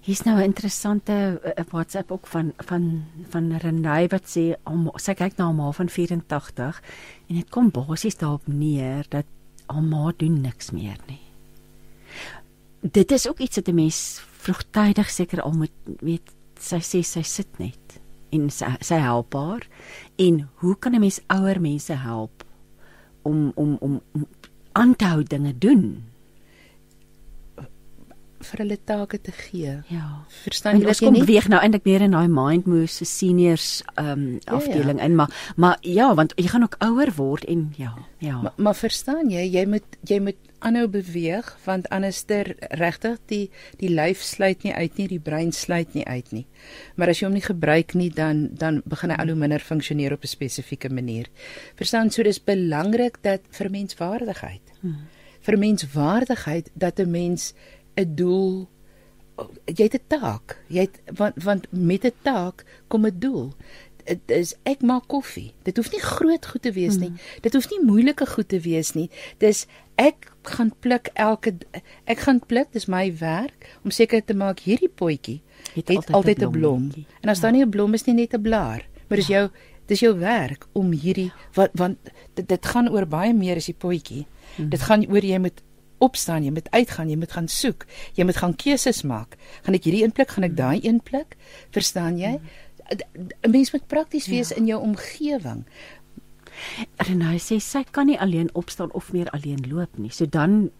Hier's nou 'n interessante uh, WhatsApp ook van van van Renay wat sê om sy kyk na haar ma van 84 en dit kom basies daarop neer dat haar ma doen niks meer nie. Dit is ook iets wat 'n mens vroegtydig seker al moet weet sy sê sy sit net en sy, sy help haar en hoe kan 'n mens ouer mense help om om om, om aan te hou dinge doen vir hulle take te gee. Ja. Verstaan jy? Ons kom nie... beweeg nou eintlik weer in daai mind moves se seniors ehm um, afdeling ja, ja. in, maar maar ja, want jy gaan ook ouer word en ja, ja. Maar, maar verstaan jy, jy moet jy moet aanhou beweeg want anderster regtig die die lyf sluit nie uit nie, die brein sluit nie uit nie. Maar as jy hom nie gebruik nie, dan dan begin hy al hoe minder funksioneer op 'n spesifieke manier. Verstaan, so dis belangrik dat vir menswaardigheid. Hmm. Vir menswaardigheid dat 'n mens 'n doel jy het 'n taak. Jy het want want met 'n taak kom 'n doel dit is ek maak koffie. Dit hoef nie groot goed te wees nie. Hmm. Dit hoef nie moeilike goed te wees nie. Dis ek gaan pluk elke ek gaan pluk, dis my werk om seker te maak hierdie potjie het, het altyd 'n blom. blom. En as ja. daar nie 'n blom is nie, net 'n blaar. Maar dis ja. jou dis jou werk om hierdie wat want dit, dit gaan oor baie meer as die potjie. Hmm. Dit gaan oor jy moet opstaan, jy moet uitgaan, jy moet gaan soek, jy moet gaan keuses maak. Gaan ek hierdie een pluk, gaan ek hmm. daai een pluk? Verstaan jy? Hmm. 'n mens moet prakties wees ja. in jou omgewing. Renai sê sy kan nie alleen opstaan of meer alleen loop nie. So dan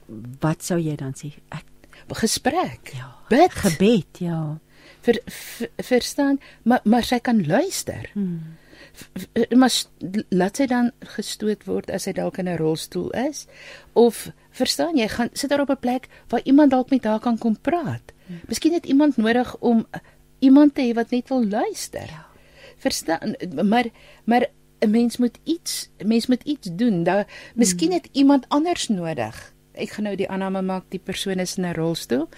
wat sou jy dan sê? Ek gesprek. Ja. Bid. Gebed, ja. Ver, ver verstaan, maar maar sy kan luister. Hmm. Maar laat sy dan gestoot word as sy dalk in 'n rolstoel is of verstaan jy gaan sit daar op 'n plek waar iemand dalk met haar kan kom praat. Hmm. Miskien het iemand nodig om iemand te hê wat net wil luister. Ja. Verstaan, maar maar 'n mens moet iets, mens moet iets doen. Daar miskien hmm. het iemand anders nodig. Ek gaan nou die aanname maak die persoon is in 'n rolstoel.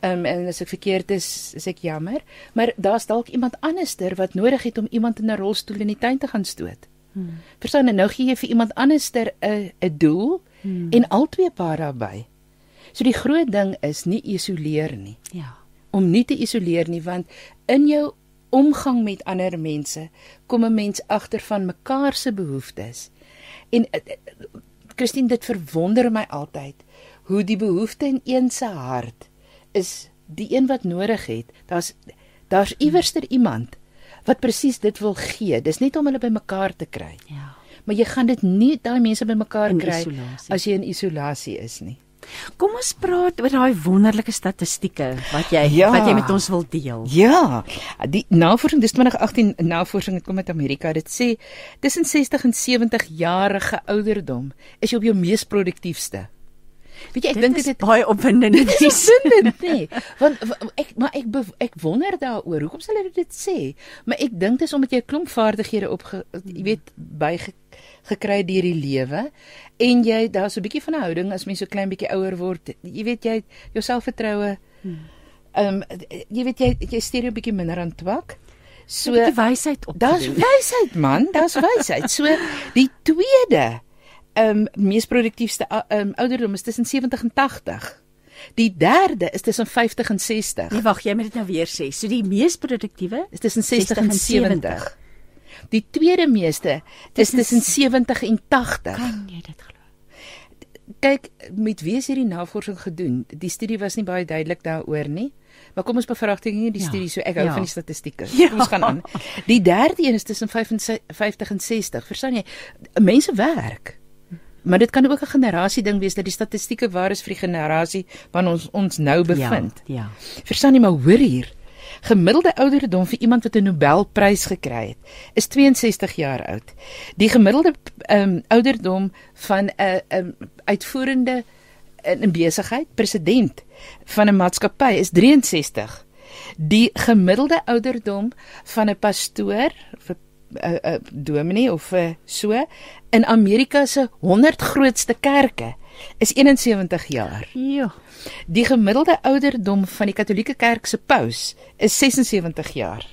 Um, en as ek verkeerd is, is ek jammer, maar daar's dalk iemand anderster wat nodig het om iemand in 'n rolstoel in die tuin te gaan stoot. Hmm. Verstaan, nou gee jy vir iemand anderster 'n 'n doel hmm. en albei paar daarbey. So die groot ding is nie isoleer nie. Ja om nie te isoleer nie want in jou omgang met ander mense kom 'n mens agter van mekaar se behoeftes. En eh, eh, Christine dit verwonder my altyd hoe die behoefte in een se hart is die een wat nodig het. Daar's daar's iewerster iemand wat presies dit wil gee. Dis net om hulle by mekaar te kry. Ja. Maar jy gaan dit nie daai mense by mekaar kry isolatie. as jy in isolasie is nie. Kom ons praat oor daai wonderlike statistieke wat jy ja, wat jy met ons wil deel. Ja. Die navorsing dis 2018 navorsing het kom uit Amerika. Dit sê tussen 60 en 70 jarige ouderdom is jy op jou mees produktiefste. Weet jy, ek dink dit is baie opwindend. (laughs) Dit is opwindend, nee. (laughs) Want ek maar ek ek wonder daaroor. Hoekom sal hulle dit sê? Maar ek dink dit is omdat jy 'n klomp vaardighede op jy weet by gekry deur die lewe en jy daar's 'n bietjie van 'n houding as mens so klein bietjie ouer word. Jy weet jy jou selfvertroue hmm. ehm um, jy weet jy jy stuur 'n bietjie minder aan twak. So die wysheid op. Daar's wysheid man, daar's wysheid. So die tweede ehm um, mees produktiefste ehm um, ouderdom is tussen 70 en 80. Die derde is tussen 50 en 60. Nee, wag, jy moet dit nou weer sê. So die mees produktiewe is tussen 60, 60 en 70. 70. Die tweede meeste is tussen 70 en 80. Kan jy dit glo? Kyk, met wie is hierdie navorsing gedoen? Die studie was nie baie duidelik daaroor nie. Maar kom ons bevraagteken nie die ja. studie so ek hou ja. van die statistieke. Ja. Kom ons gaan aan. Die derde een is tussen 55 en 60. Verstaan jy? Mense werk. Maar dit kan ook 'n generasie ding wees dat die statistieke waar is vir die generasie waarna ons ons nou bevind. Ja. ja. Verstaan jy maar hoor hier. Gemiddelde ouderdom vir iemand wat 'n Nobelprys gekry het, is 62 jaar oud. Die gemiddelde um, ouderdom van 'n uh, um, uitvoerende in 'n besigheid, president van 'n maatskappy is 63. Die gemiddelde ouderdom van 'n pastoor of 'n uh, uh, dominee of uh, so in Amerika se 100 grootste kerke is 71 jaar. Ja. Die gemiddelde ouderdom van die Katolieke Kerk se paus is 76 jaar.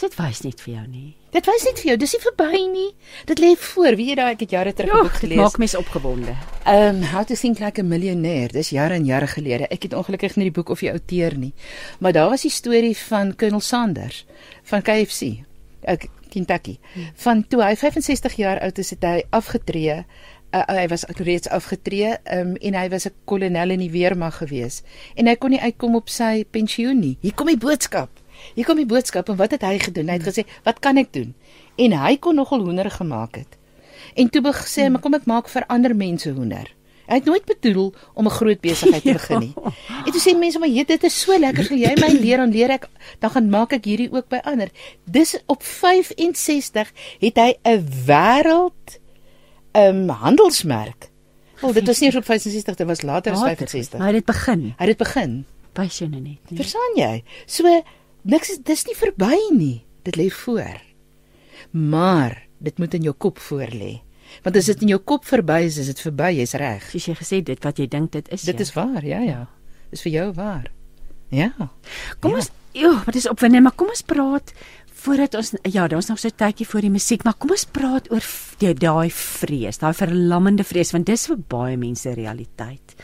Dit wys net vir jou nie. Dit wys net vir jou, dis nie verby nie. Dit lê voor. Wie jy daai ek het jare terug 'n Ja, boek dit gelees. maak mens opgewonde. Um How to Think Like a Millionaire. Dis jare en jare gelede. Ek het ongelukkig nie die boek of die outeur nie. Maar daar was die storie van Colonel Sanders van KFC. Ek Kentucky. Van toe hy 65 jaar oud is, het hy afgetree. Uh, hy was reeds afgetree um, en hy was 'n kolonel in die weermag gewees en hy kon nie uitkom op sy pensioen nie. Hier kom die boodskap. Hier kom die boodskap en wat het hy gedoen? Hy het gesê, "Wat kan ek doen?" En hy kon nogal hoender gemaak het. En toe gesê, "Maar kom ek maak vir ander mense hoender." Hy het nooit bedoel om 'n groot besigheid te begin nie. (laughs) En toe sê mense, "Maar jy, dit is so lekker, sal jy my leer en leer ek dan gaan maak ek hierdie ook by ander." Dis op 65 het hy 'n wêreld um handelsmerk. Wel, dit was nie op 65, dit was later as Later, 65. Maar dit begin. Hy het dit begin. Wys jou nou net. Nie. Verstaan jy? So niks is dis nie verby nie. Dit lê voor. Maar dit moet in jou kop voor lê. Want as dit in jou kop verby is, is dit verby, jy's reg. Soos jy gesê dit wat jy dink dit is. Dit ja. is waar, ja ja. Dis vir jou waar. Ja. Kom ons ja, wat is opwindend, maar kom ons praat voordat ons ja, daar's nog so 'n tydjie voor die musiek, maar kom ons praat oor daai vrees, daai verlammende vrees want dis vir baie mense realiteit.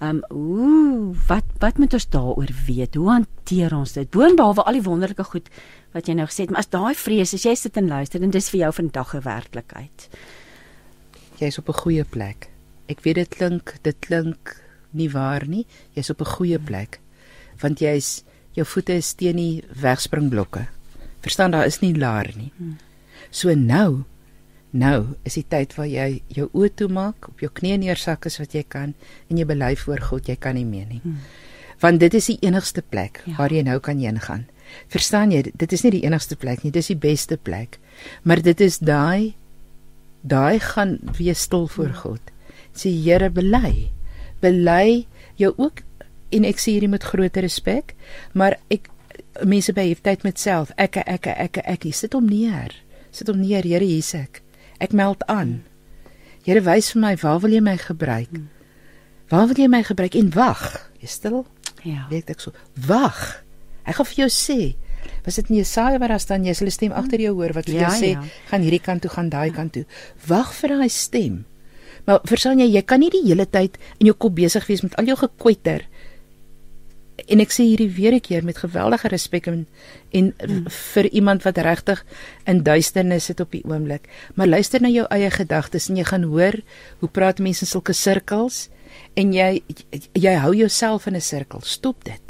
Um ooh, wat wat moet ons daaroor weet? Hoe hanteer ons dit? Boonbehalwe al die wonderlike goed wat jy nou gesê het, maar as daai vrees, as jy sit en luister en dis vir jou vandag 'n werklikheid. Jy's op 'n goeie plek. Ek weet dit klink, dit klink nie waar nie. Jy's op 'n goeie plek. Want jy's jou voete is teen die wegspringblokke. Verstaan, daar is nie laer nie. So nou, nou is die tyd waar jy jou oë toemaak, op jou knieë neersak as wat jy kan en jy bely voor God, jy kan nie meer nie. Want dit is die enigste plek Ja. waar jy nou kan heen gaan. Verstaan jy, dit is nie die enigste plek nie, dis die beste plek. Maar dit is daai daai gaan wees stil voor God. Sê Here bely. Bely jou ook en ek sê hierdie met groot respek, maar ek mense behef tyd met self. Ek ek ek ek ek sit hom neer. Sit hom neer, Here, hier's ek. Ek meld aan. Here wys vir my waar wil jy my gebruik? Waar wil jy my gebruik en wag. Jy stil? Ja. Weet ek so. Wag. Hy gaan vir jou sê. Was dit in Jesaja waar daar staan jy sal 'n stem agter jou hoor wat vir Ja, jou sê ja. gaan hierdie kant toe gaan daai kant toe. Wag vir daai stem. Maar verstaan jy, jy kan nie die hele tyd in jou kop besig wees met al jou gekwetter. En ek sê hierdie weer 'n keer met geweldige respek en en Hmm. vir iemand wat regtig in duisternis sit op die oomblik. Maar luister na jou eie gedagtes en jy gaan hoor hoe praat mense in sulke sirkels en jy jy hou jouself in 'n sirkel. Stop dit.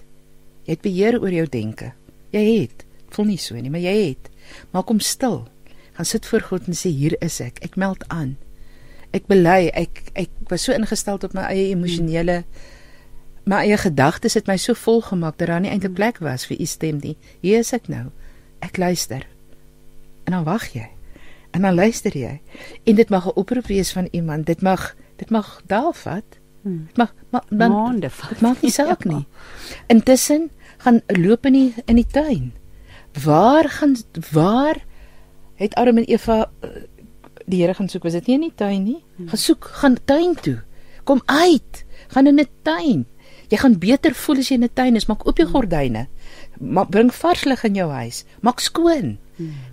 Jy het beheer oor jou denke. Jy het. Voel nie so nie, maar jy het. Maak hom stil. Gaan sit voor God en sê hier is ek. Ek meld aan. Ek bely. Ek ek was so ingestel op my eie emosionele my eie gedagtes het my so vol gemaak dat daar nie eintlik plek was vir u stem nie. Hier is ek nou. Ek luister. En dan wag jy. En dan luister jy. En dit mag 'n oproep wees van iemand. Dit mag dit mag daal vat. Hmm. Dit mag maar dan Maande vat. Dit maak nie saak (laughs) Ja. nie. Intussen gaan loop in die in die tuin. Waar gaan waar het Adam en Eva eh, die Here gaan soek? Was dit nie in die tuin nie? Gaan soek, gaan tuin toe. Kom uit. Gaan in 'n tuin. Jy gaan beter voel as jy in 'n tuin is. Maak oop jou gordyne. Maak bring vars lig in jou huis. Maak skoon.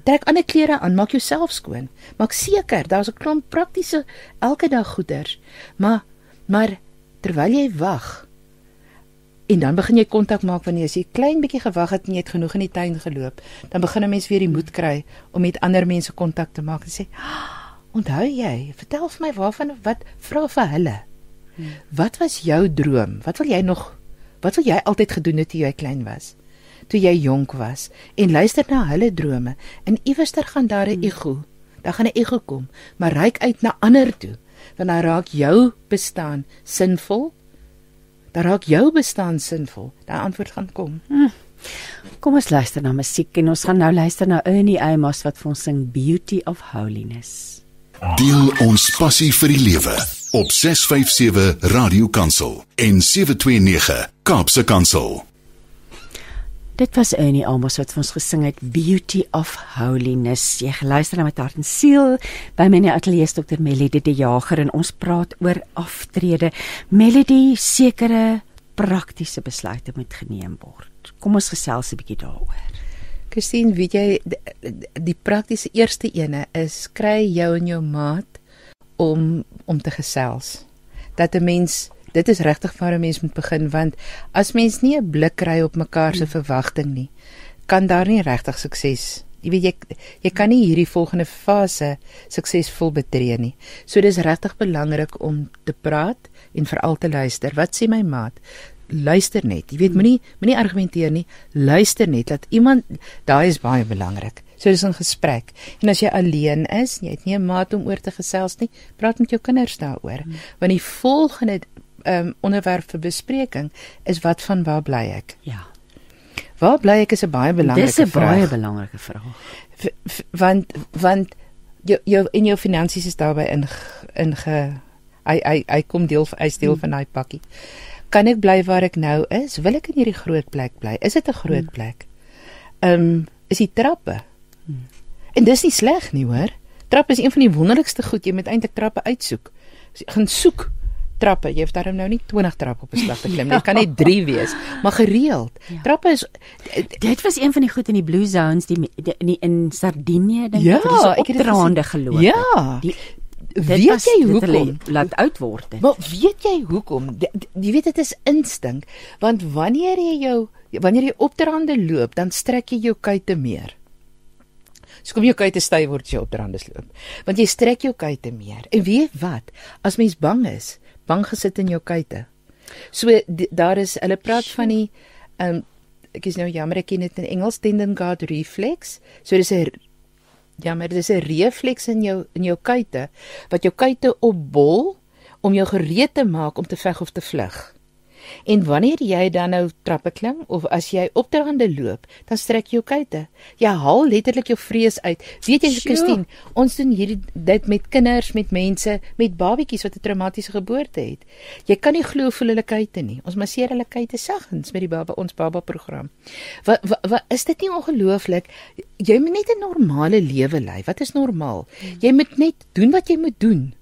Trek ander klere aan, maak jouself skoon. Maak seker daar's 'n klomp praktiese elke dag goeders. Maar maar terwyl jy wag en dan begin jy kontak maak wanneer jy 'n klein bietjie gewag het en jy het genoeg in die tuin geloop, dan begin 'n mens weer die moed kry om met ander mense kontak te maak en sê, "Ah, "Onthou jy, vertel vir my waarvan wat vra vir hulle. Wat was jou droom? Wat wil jy nog wat wil jy altyd gedoen het toe jy klein was?" toe jy jonk was en luister na hulle drome en iewerster gaan daar 'n ego dan gaan 'n ego kom maar reik uit na ander toe want dan raak jou bestaan sinvol dan raak jou bestaan sinvol daai antwoord gaan kom Kom ons luister na musiek en ons gaan nou luister na Ernie Amos wat vir ons sing Beauty of Holiness. Deel ons passie vir die lewe op 657 Radio Kansel en 729 Kaapse Kansel. Dit was Ernie Amos wat vir ons gesing het Beauty of Holiness. Jy geluister na met hart en siel by my ateljee is Dr. Melody de Jager en ons praat oor aftrede. Melody sekere praktiese besluite moet geneem word. Kom ons gesels 'n bietjie daaroor. Christine, weet jy die praktiese eerste ene is kry jou en jou maat om om te gesels. Dat 'n mens dit is regtig waar 'n mens moet begin want as mens nie 'n blik kry op mekaar se verwagting nie, kan daar nie regtig sukses. Jy weet jy jy kan nie hierdie volgende fase suksesvol betree nie. So dis regtig belangrik om te praat en veral te luister. Wat sê my maat? Luister net. Jy weet moenie moenie argumenteer nie. Luister net dat iemand daai is baie belangrik. So dis 'n gesprek. En as jy alleen is, jy het nie 'n maat om oor te gesels nie, praat met jou kinders daaroor. Hmm. Want die volgende um, onderwerp vir bespreking is wat van waar bly ek? Ja. Waar bly ek is 'n baie belangrike vraag. Dis 'n baie belangrike vraag. V want want jou jou in jou finansies is daarbey in in ge hy hy hy kom deel hy deel hmm. van daai pakkie. Kan ek bly waar ek nou is? Wil ek in hierdie groot plek bly? Is dit 'n groot hmm. plek? Ehm um, is die trappe? Hmm. En dis nie sleg nie, hoor. Trappe is een van die wonderlikste goed. Jy moet eintlik trappe uitsoek. Gaan soek trappe. Jy hoef daarom nou nie 20 trappe op 'n slag te klim nie. Dit kan net (laughs) 3 wees, maar gereeld. Ja. Trappe is dit was een van die goed in die Blue Zones die, die in in Sardinië dink ja, ek dis op draande geloop. Ja. Die, weet jy hoekom laat oud word dit? Maar weet jy hoekom? Jy weet dit is instink, want wanneer jy jou wanneer jy op draande loop, dan strek jy jou kuite meer. So kom jou kuite styf word as jy op draande loop. Want jy strek jou kuite meer. En weet wat? As mens bang is, bang gesit in jou kuite. So die, daar is hulle praat van die um, ek is nou jammer ek ken dit in Engels tendon guard reflex. So dis 'n jammer dis 'n reflex in jou in jou kuite wat jou kuite opbol om jou gereed te maak om te veg of te vlug. En wanneer jy dan nou trappe klim of as jy op terande loop, dan strek jy jou kuite. Jy haal letterlik jou vrees uit. Weet jy, Christine, ons doen hierdie dit met kinders, met mense, met babatjies wat 'n traumatiese geboorte het. Jy kan nie glo hoe hulle kuite nie. Ons masseer hulle kuite saggens met die baba ons baba program. Wat wat wa, is dit nie ongelooflik? Jy moet net 'n normale lewe lei. Wat is normaal? Jy moet net doen wat jy moet doen.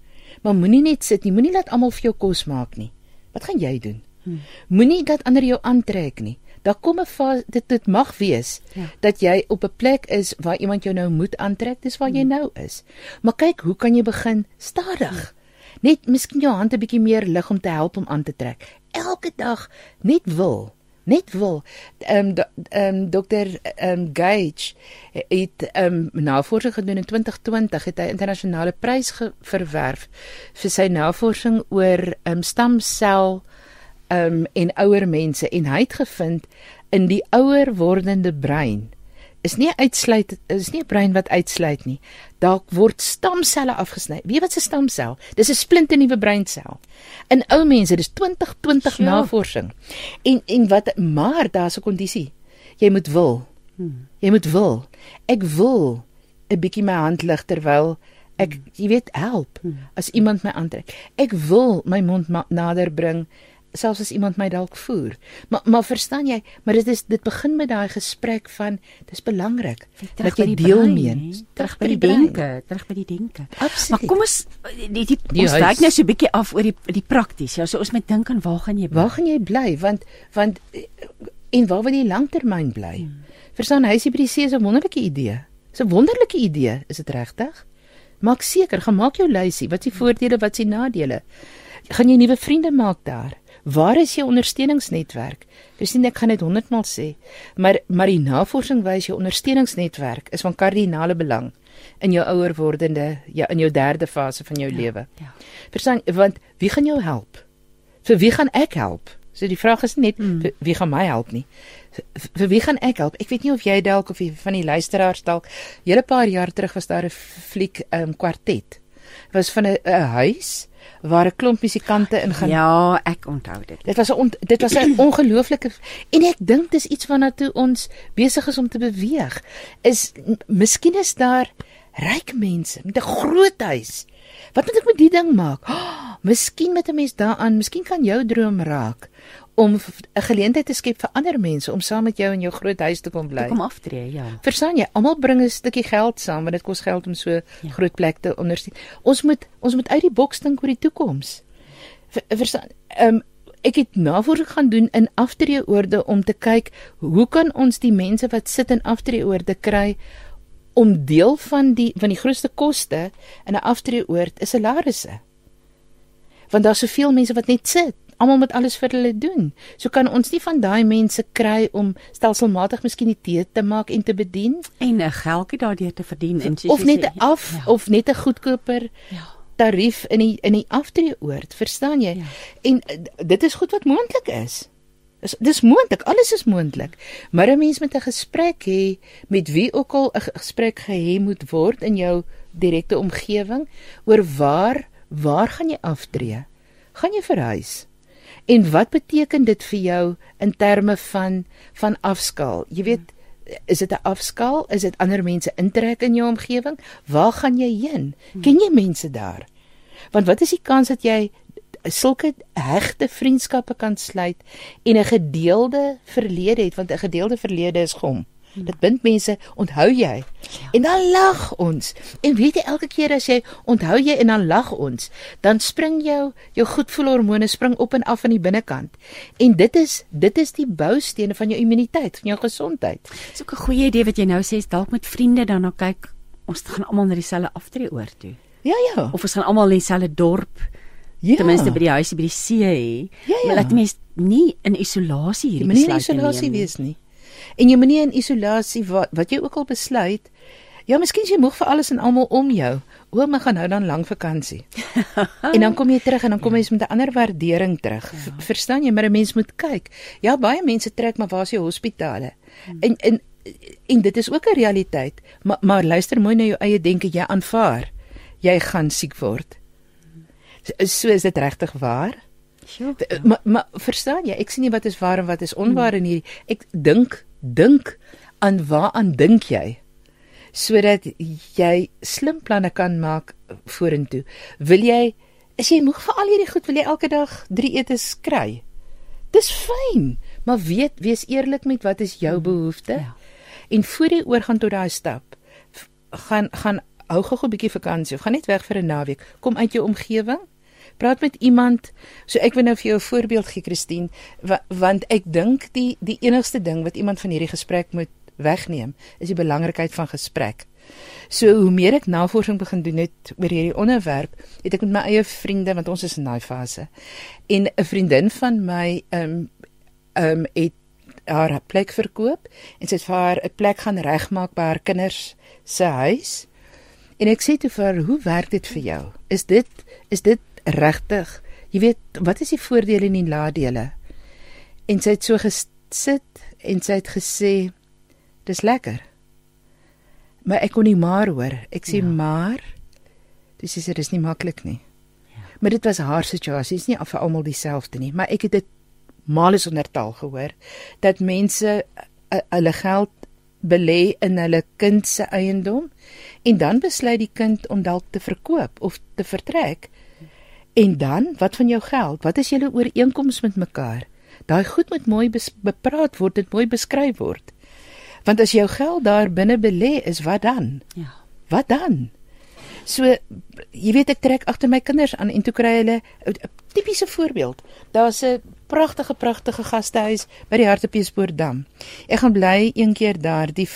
Maar moenie net sit nie. Moenie laat almal vir jou kos maak nie. Wat gaan jy doen? Hmm. Moenie dat ander jou aantrek nie. Daar kom 'n fase dit dit mag wees ja. dat jy op 'n plek is waar iemand jou nou moet aantrek, dis waar hmm. jy nou is. Maar kyk, hoe kan jy begin stadig? Hmm. Net miskien jou hand 'n bietjie meer lig om te help om aan te trek. Elke dag net wil net wil ehm um, ehm um, dokter ehm um, Gage het ehm um, navorsing gedoen in 2020 het hy internasionale prys verwerf vir sy navorsing oor ehm um, stamsel um en ouer mense en hy het gevind in die ouer wordende brein is nie uitsluit is nie 'n brein wat uitsluit nie. Daar word stamselle afgesny. Weet wat 'n stamsel? Dis 'n splinternuwe breinsel. In ou mense, dis 2020 ja. navorsing. En en wat maar daar's 'n kondisie. Jy moet wil. Hmm. Jy moet wil. Ek wil 'n bietjie my hand lig terwyl ek hmm. jy weet help hmm. as iemand my aantrek. Ek wil my mond nader bring selfs as iemand my dalk voer. Maar maar verstaan jy, maar dit is dit begin met daai gesprek van dis belangrik dat jy deelneem. Terug by die denke, terug by die denke. Absoluut. Maar kom ons die, die, die, ons kyk nou so 'n bietjie af oor die die prakties. Ja, so ons moet dink aan waar gaan jy bly? Waar gaan jy bly? Want want en waar wil jy lanktermyn bly? Hmm. Verstaan, huisie by die see is 'n wonderlike idee. Dis 'n wonderlike idee, is dit regtig? Maak seker, gemaak jou lysie. Wat is die voordele, wat is die nadele? Gaan jy nuwe vriende maak daar? Waar is jou ondersteuningsnetwerk? Nie ek gaan dit 100 maal sê, maar maar die navorsing wys jou ondersteuningsnetwerk is van kardinale belang in jou ouer wordende ja in jou derde fase van jou ja, lewe. Ja. Verstaan, want wie gaan jou help? Vir wie gaan ek help? So die vraag is net hmm. vir wie gaan my help nie. Vir, vir wie gaan ek help? Ek weet nie of jy dalk of jy van die luisteraars dalk hele paar jaar terug was daar 'n fliek 'n um, kwartet. Was van 'n huis waar 'n klomp musikante ingaan. Ja, ek onthou dit. Dit was 'n on, dit was 'n (clears throat) ongelooflike en ek dink dis iets waarna toe ons besig is om te beweeg. Is miskien is daar ryk mense met 'n groot huis. Wat moet ek met die ding maak? Oh, (gasps) miskien met 'n mens daaraan, miskien kan jou droom raak om 'n geleentheid te skep vir ander mense om saam met jou in jou groot huis te kom bly. Kom aftree, ja. Verstaan jy? Almal bring 'n stukkie geld saam want dit kos geld om so ja. groot plek te ondersteun. Ons moet ons moet uit die boks dink oor die toekoms. Ver, verstaan? Ehm um, ek het navorsing gaan doen in aftreeoorde om te kyk hoe kan ons die mense wat sit in aftreeoorde kry om deel van die van die grootste koste in 'n aftreeoord is salarisse. Want daar's soveel mense wat net sit almal moet alles vir hulle doen. So kan ons nie van daai mense kry om stelselmatig miskien die tee te maak en te bedien En 'n geldjie daardeur te verdien en soos of net 'n af ja, of net 'n goedkoper ja. tarief in die in die aftreeoord, verstaan jy? Ja. En uh, dit is goed wat moontlik is. Dis dis moontlik, alles is moontlik. Maar 'n mens met 'n gesprek hê met wie ook al 'n gesprek gehê moet word in jou direkte omgewing oor waar waar gaan jy aftree? Gaan jy verhuis? En wat beteken dit vir jou in terme van van afskaal? Jy weet, is dit 'n afskaal? Is dit ander mense intrek in jou omgewing? Waar gaan jy heen? Ken jy mense daar? Want wat is die kans dat jy sulke hegte vriendskappe kan sluit en 'n gedeelde verlede het want 'n gedeelde verlede is gom. Dit bind mense, onthou jy? En dan lag ons. En weet jy elke keer as jy onthou jy en dan lag ons, dan spring jou jou goedvoelhormone spring op en af aan die binnekant. En dit is dit is die boustene van jou immuniteit, van jou gesondheid. Dis ook 'n goeie idee wat jy nou sê, is dalk met vriende dan nou kyk, ons gaan almal na dieselfde aftreeoord toe. Ja ja. Of ons gaan almal in dieselfde dorp, ja. ten minste by die huisie by die see hê. Ja, ja. Maar laat mense nie in isolasie Jy hierdie moenie in besluite isolasie neem nie. wees nie. En jy moenie in isolasie wat wat jy ook al besluit. Ja, miskien is jy moeg vir alles en almal om jou. O, my gaan nou dan lang vakansie. (laughs) en dan kom jy terug en dan kom jy met 'n ander waardering terug. Ja. Verstaan jy? Maar 'n mens moet kyk. Ja, baie mense trek maar waar is jou hospitale? Hmm. En en en dit is ook 'n realiteit. Maar maar luister mooi na jou eie denke. Jy aanvaar jy gaan siek word. So, is dit regtig waar? Sjoe. Ja. Maar maar verstaan jy, ek sien nie wat is waar en wat is onwaar in hierdie. Ek dink dink aan waaraan dink jy? Sodat jy slim planne kan maak vorentoe. Wil jy is jy moeg vir al hierdie goed, wil jy elke dag 3 etes kry? Dis fyn, maar weet wees eerlik met wat is jou behoefte? Ja. En voor jy oorgaan tot daai stap, gaan gaan hou gou 'n bietjie vakansie of gaan net weg vir 'n naweek. Kom uit jou omgewing. Praat met iemand. So ek wil nou vir jou 'n voorbeeld gee, Christine, wa, want ek dink die die enigste ding wat iemand van hierdie gesprek moet wegneem, is die belangrikheid van gesprek. So hoe meer ek navorsing begin doen het oor hierdie onderwerp, het ek met my eie vriende, want ons is in daai fase. En 'n vriendin van my ehm um, ehm um, het haar plek verkoop en sy het vir haar 'n plek gaan regmaak by haar kinders se huis. En ek sê toe vir haar, "Hoe werk dit vir jou? Is dit is dit regtig? Jy weet, wat is die voordele en die nadele?" En sy het so gesit en sy het gesê, "Dis lekker." Maar ek kon nie maar hoor. Ek sê, Ja. "Maar." Dis sê sy dis nie maklik nie. Ja. Maar dit was haar situasie, is nie vir almal dieselfde nie, maar ek het dit males onder taal gehoor dat mense uh, hulle geld belê in hulle kind se eiendom en dan besluit die kind om dalk te verkoop of te vertrek. En dan, wat van jou geld? Wat is julle ooreenkoms met mekaar? Daai goed moet mooi bepraat word, dit mooi beskryf word. Want as jou geld daar binne belê is, wat dan? Ja. Wat dan? So jy weet ek trek agter my kinders aan en toe kry hulle 'n tipiese voorbeeld. Daar's 'n pragtige pragtige gastehuis by die Hartbeespoortdam. Ek gaan bly een keer daar. Die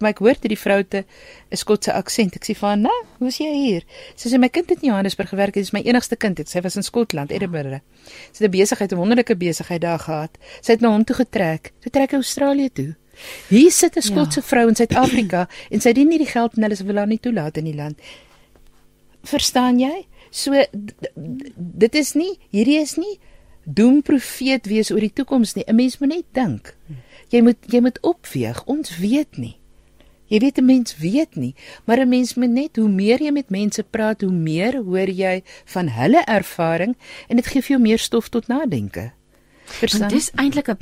maar ek hoor dit die vrou te 'n Skotse aksent. Ek sê vir haar, "Nou, hoe's jy hier?" Sy sê my kind het in Johannesburg gewerk. Dit is my enigste kind. Het. Sy was in Skotland, Edinburgh. Sy het 'n besigheid, 'n wonderlike besigheid daar gehad. Sy het na hom toe getrek. Sy trek Australië toe. Hier sit 'n Skotse ja. vrou in Suid-Afrika (clears throat) en sy dien nie die geld en hulle wil haar nie toelaat in die land. Verstaan jy? So dit is nie hierdie is nie doemprofeet wees oor die toekoms nie. 'n Mens moet net dink. Jy moet jy moet opweeg. Ons weet nie. Jy weet 'n mens weet nie, maar 'n mens moet net hoe meer jy met mense praat, hoe meer hoor jy van hulle ervaring en dit gee vir jou meer stof tot nadenke. Verstaan? Dis eintlik 'n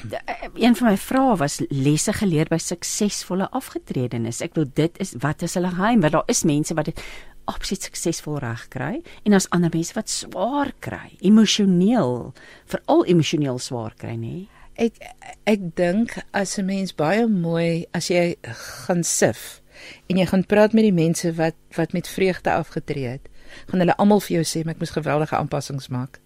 een van my vrae was lesse geleer by suksesvolle afgetredenes. Ek wil dit is wat is hulle geheim? Want daar is mense wat dit absoluut suksesvol reg kry en daar's ander mense wat swaar kry, emosioneel, veral emosioneel swaar kry, nê? Ek ek dink as 'n mens baie mooi as jy gaan sif en jy gaan praat met die mense wat wat met vreugde afgetree het, gaan hulle almal vir jou sê ek moes geweldige aanpassings maak.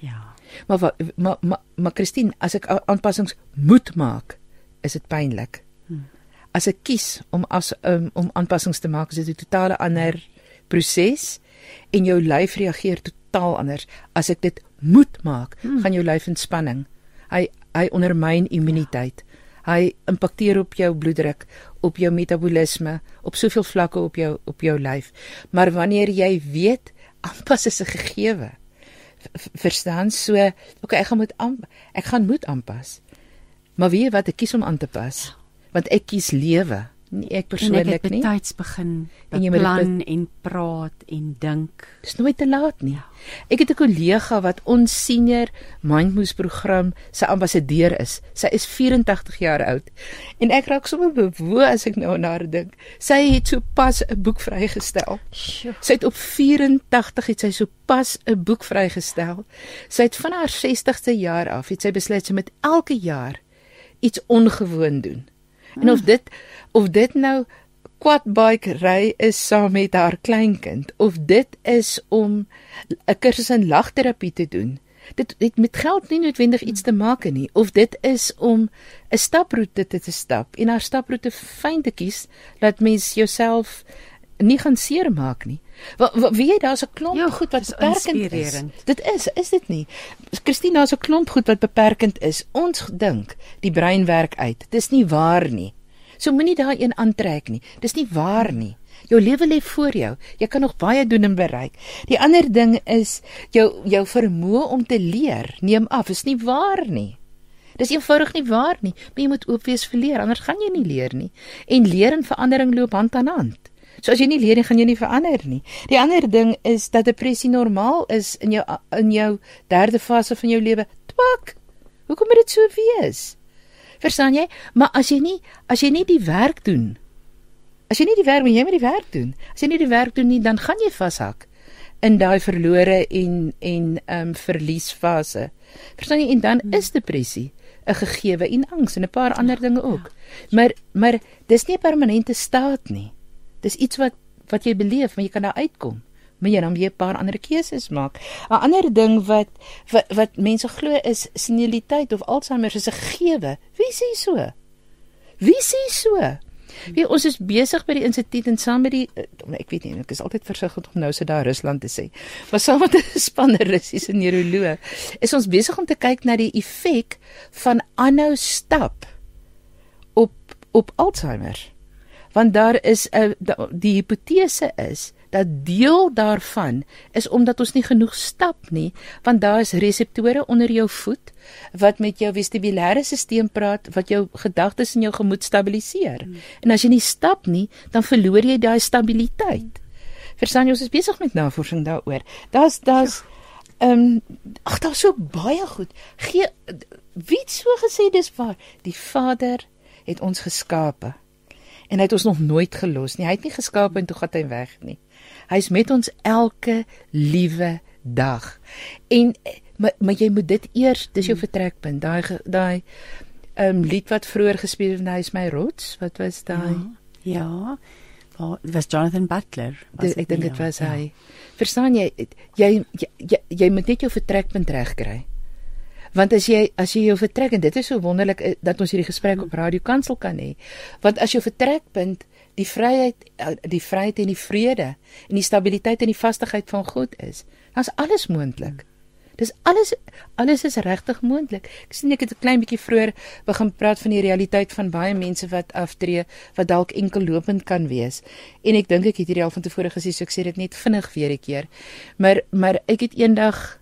Ja. Maar maar maar maar, maar Christine, as ek aanpassings moet maak, is dit pynlik. Hmm. As ek kies om as um, om aanpassings te maak, is dit 'n totale ander proses en jou lyf reageer totaal anders. As ek dit moet maak, hmm. gaan jou lyf in spanning. Hy hy ondermyn immuniteit. Hy impakteer op jou bloeddruk, op jou metabolisme, op soveel vlakke op jou op jou lyf. Maar wanneer jy weet (laughs) aanpas is 'n gegewe, verstaan? So okay ek gaan moet aan, ek gaan moet aanpas. Maar weet wat? Ek kies om aan te pas. Want ek kies lewe nie ek persoonlik nie. tyds begin en jy moet plan en praat en dink. Dis nooit te laat nie. Ek het 'n kollega wat ons senior mindmoes program se ambassadeur is. Sy is 84 jaar oud. En ek raak sommer bewoe as ek nou aan haar dink. Sy het so pas 'n boek vrygestel. Sy het op 84 het sy so pas 'n boek vrygestel. Sy het van haar 60ste jaar af het sy besluit sy met elke jaar iets ongewoon doen. En of dit of dit nou quadbike ry is saam met haar kleinkind of dit is om 'n kursus in lagterapie te doen. Dit dit met geld nie noodwendig iets te maak nie of dit is om 'n staproete te, te stap en haar staproete fyn te kies dat mens jouself nie gaan seermaak nie. Wat wie jy daar's 'n klomp jo, goed wat beperkend is. Dit is, is dit nie? Christina, daar's 'n klomp goed wat beperkend is. Ons dink die brein werk uit. Dis nie waar nie. So moenie daai een aantrek nie. Dis nie waar nie. Jou lewe lê voor jou. Jy kan nog baie doen en bereik. Die ander ding is jou jou vermoë om te leer neem af. Is nie waar nie. Dis eenvoudig nie waar nie. Maar jy moet oop wees vir leer, anders gaan jy nie leer nie. En leer en verandering loop hand aan hand. So as jy nie leer nie, gaan jy nie verander nie. Die ander ding is dat depressie normaal is in jou in jou derde fase van jou lewe. Twak. Hoekom moet dit so wees? Verstaan jy? Maar as jy nie as jy nie die werk doen. As jy nie die werk, jy moet die werk doen. As jy nie die werk doen nie, dan gaan jy vashak in daai verlore en en ehm um, verliesfase. Verstaan jy? En dan hmm. is depressie 'n gegewe en angs en 'n paar ander dinge ook. Maar maar dis nie 'n permanente staat nie. Dis iets wat wat jy beleef, maar jy kan daar uitkom. Maar jy dan weer 'n paar ander keuses maak. 'n Ander ding wat wat, wat mense glo is seniliteit of Alzheimer is 'n gegewe. Sê so? Wie sê so? Wie ons is besig by die instituut en saam met die eh, ek weet nie ek is altyd versigtig om nou se daar Rusland te sê. Maar saam met 'n span Russiese neuroloë is ons besig om te kyk na die effek van aanhou stap op op Alzheimer want daar is 'n die hipotese is dat deel daarvan is omdat ons nie genoeg stap nie want daar is reseptore onder jou voet wat met jou vestibulêre stelsel praat wat jou gedagtes en jou gemoed stabiliseer. Hmm. en as jy nie stap nie dan verloor jy daai stabiliteit. Verstaan jy ons is besig met navorsing daaroor. Daar's daar's ehm um, ag daar's so baie goed. Gee wie het so gesê dis waar? Die vader het ons geskape. En hy het ons nog nooit gelos nie. Hy het nie geskaap en toe gaan hy weg nie. Hy's met ons elke liewe dag. En maar, maar jy moet dit eers, dis jou vertrekpunt. Daai daai ehm um, lied wat vroeër gespeel het, hy is my rots. Wat was daai? Ja. ja. Oh, was Jonathan Butler. Was ek dink dit was ja. hy. Verstaan jy, jy jy jy, jy moet net jou vertrekpunt regkry. Want as jy as jy jou vertrek en dit is so wonderlik eh, dat ons hierdie gesprek op Radio Kansel kan hê. Want as jou vertrekpunt die vryheid eh, die vryheid en die vrede en die stabiliteit en die vastigheid van God is, is alles moontlik. Dis alles alles is regtig moontlik. Ek sien ek het 'n klein bietjie vroeër begin praat van die realiteit van baie mense wat aftree wat dalk enkel lopend kan wees. En ek dink ek het hierdie al van tevore gesê, so ek sê dit net vinnig weer 'n keer. Maar maar ek het eendag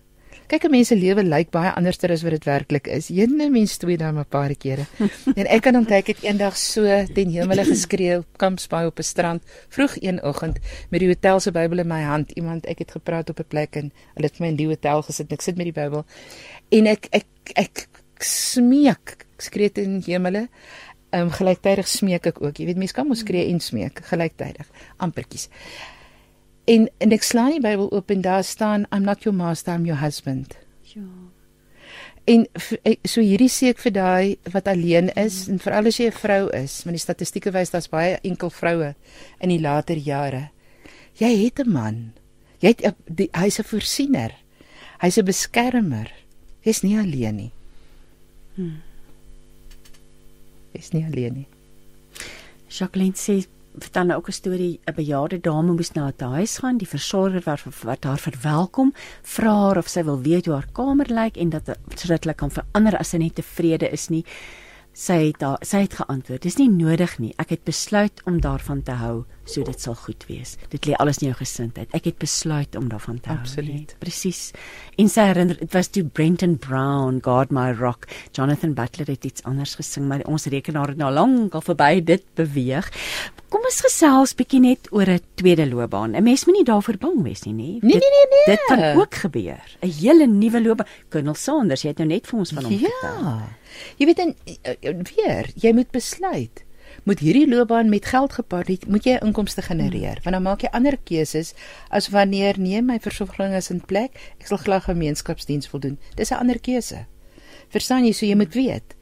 Kyk, 'n mens se lewe lyk baie anderster as wat dit werklik is. Jene mens twee daar 'n paar kere. (laughs) en ek kan onthou ek het eendag so ten hemele geskree op Kampsbaai op 'n strand vroeg een oggend met die hotel se Bybel in my hand. Iemand ek het gepraat op 'n plek en hulle het my in die hotel gesit en ek sit met die Bybel en ek ek ek, ek smeek skree ten hemele. Ehm um, gelyktydig smeek ek ook. Jy weet mense kan mos skree en smeek gelyktydig ampertjies. En en ek slaan die Bybel oop en daar staan I'm not your master, I'm your husband. Ja. En so hierdie sê ek vir daai wat alleen is mm. en veral as jy 'n vrou is, want die statistieke wys daar's baie enkel vroue in die later jare. Jy het 'n man. Jy het hy's 'n voorsiener. Hy's 'n beskermer. Jy's nie alleen nie. Hmm. Jy's nie alleen nie. Jacqueline sê vertel nou ook 'n storie 'n bejaarde dame moes na 'n huis gaan. Die versorger wat wat haar verwelkom vra haar of sy wil weet hoe haar kamer lyk en dat sodat hulle kan verander as sy nie tevrede is nie sy het daar sy het geantwoord dis nie nodig nie ek het besluit om daarvan te hou so dit sal goed wees dit lê alles in jou gesindheid ek het besluit om daarvan te Absoluut. hou presies en sy herinner dit was toe Brenton Brown God my rock Jonathan Butler het iets anders gesing maar ons rekenaar het nou lank al verby dit beweeg Kom ons gesels bietjie net oor 'n tweede loopbaan. 'n Mens moenie daarvoor bang wees nie, nee. Nee nee nee nee. Dit kan ook gebeur. 'n Hele nuwe loopbaan. Colonel Sanders, jy het nou net vir ons van hom ja. vertel. Ja. Jy weet en eh, weer, jy moet besluit. Moet hierdie loopbaan met geld gepaard word, moet jy inkomste genereer, hmm. want dan maak jy ander keuses as wanneer nee, my versorging is in plek, ek sal graag gemeenskapsdiens voldoen. Dis 'n ander keuse. Verstaan jy, so jy moet weet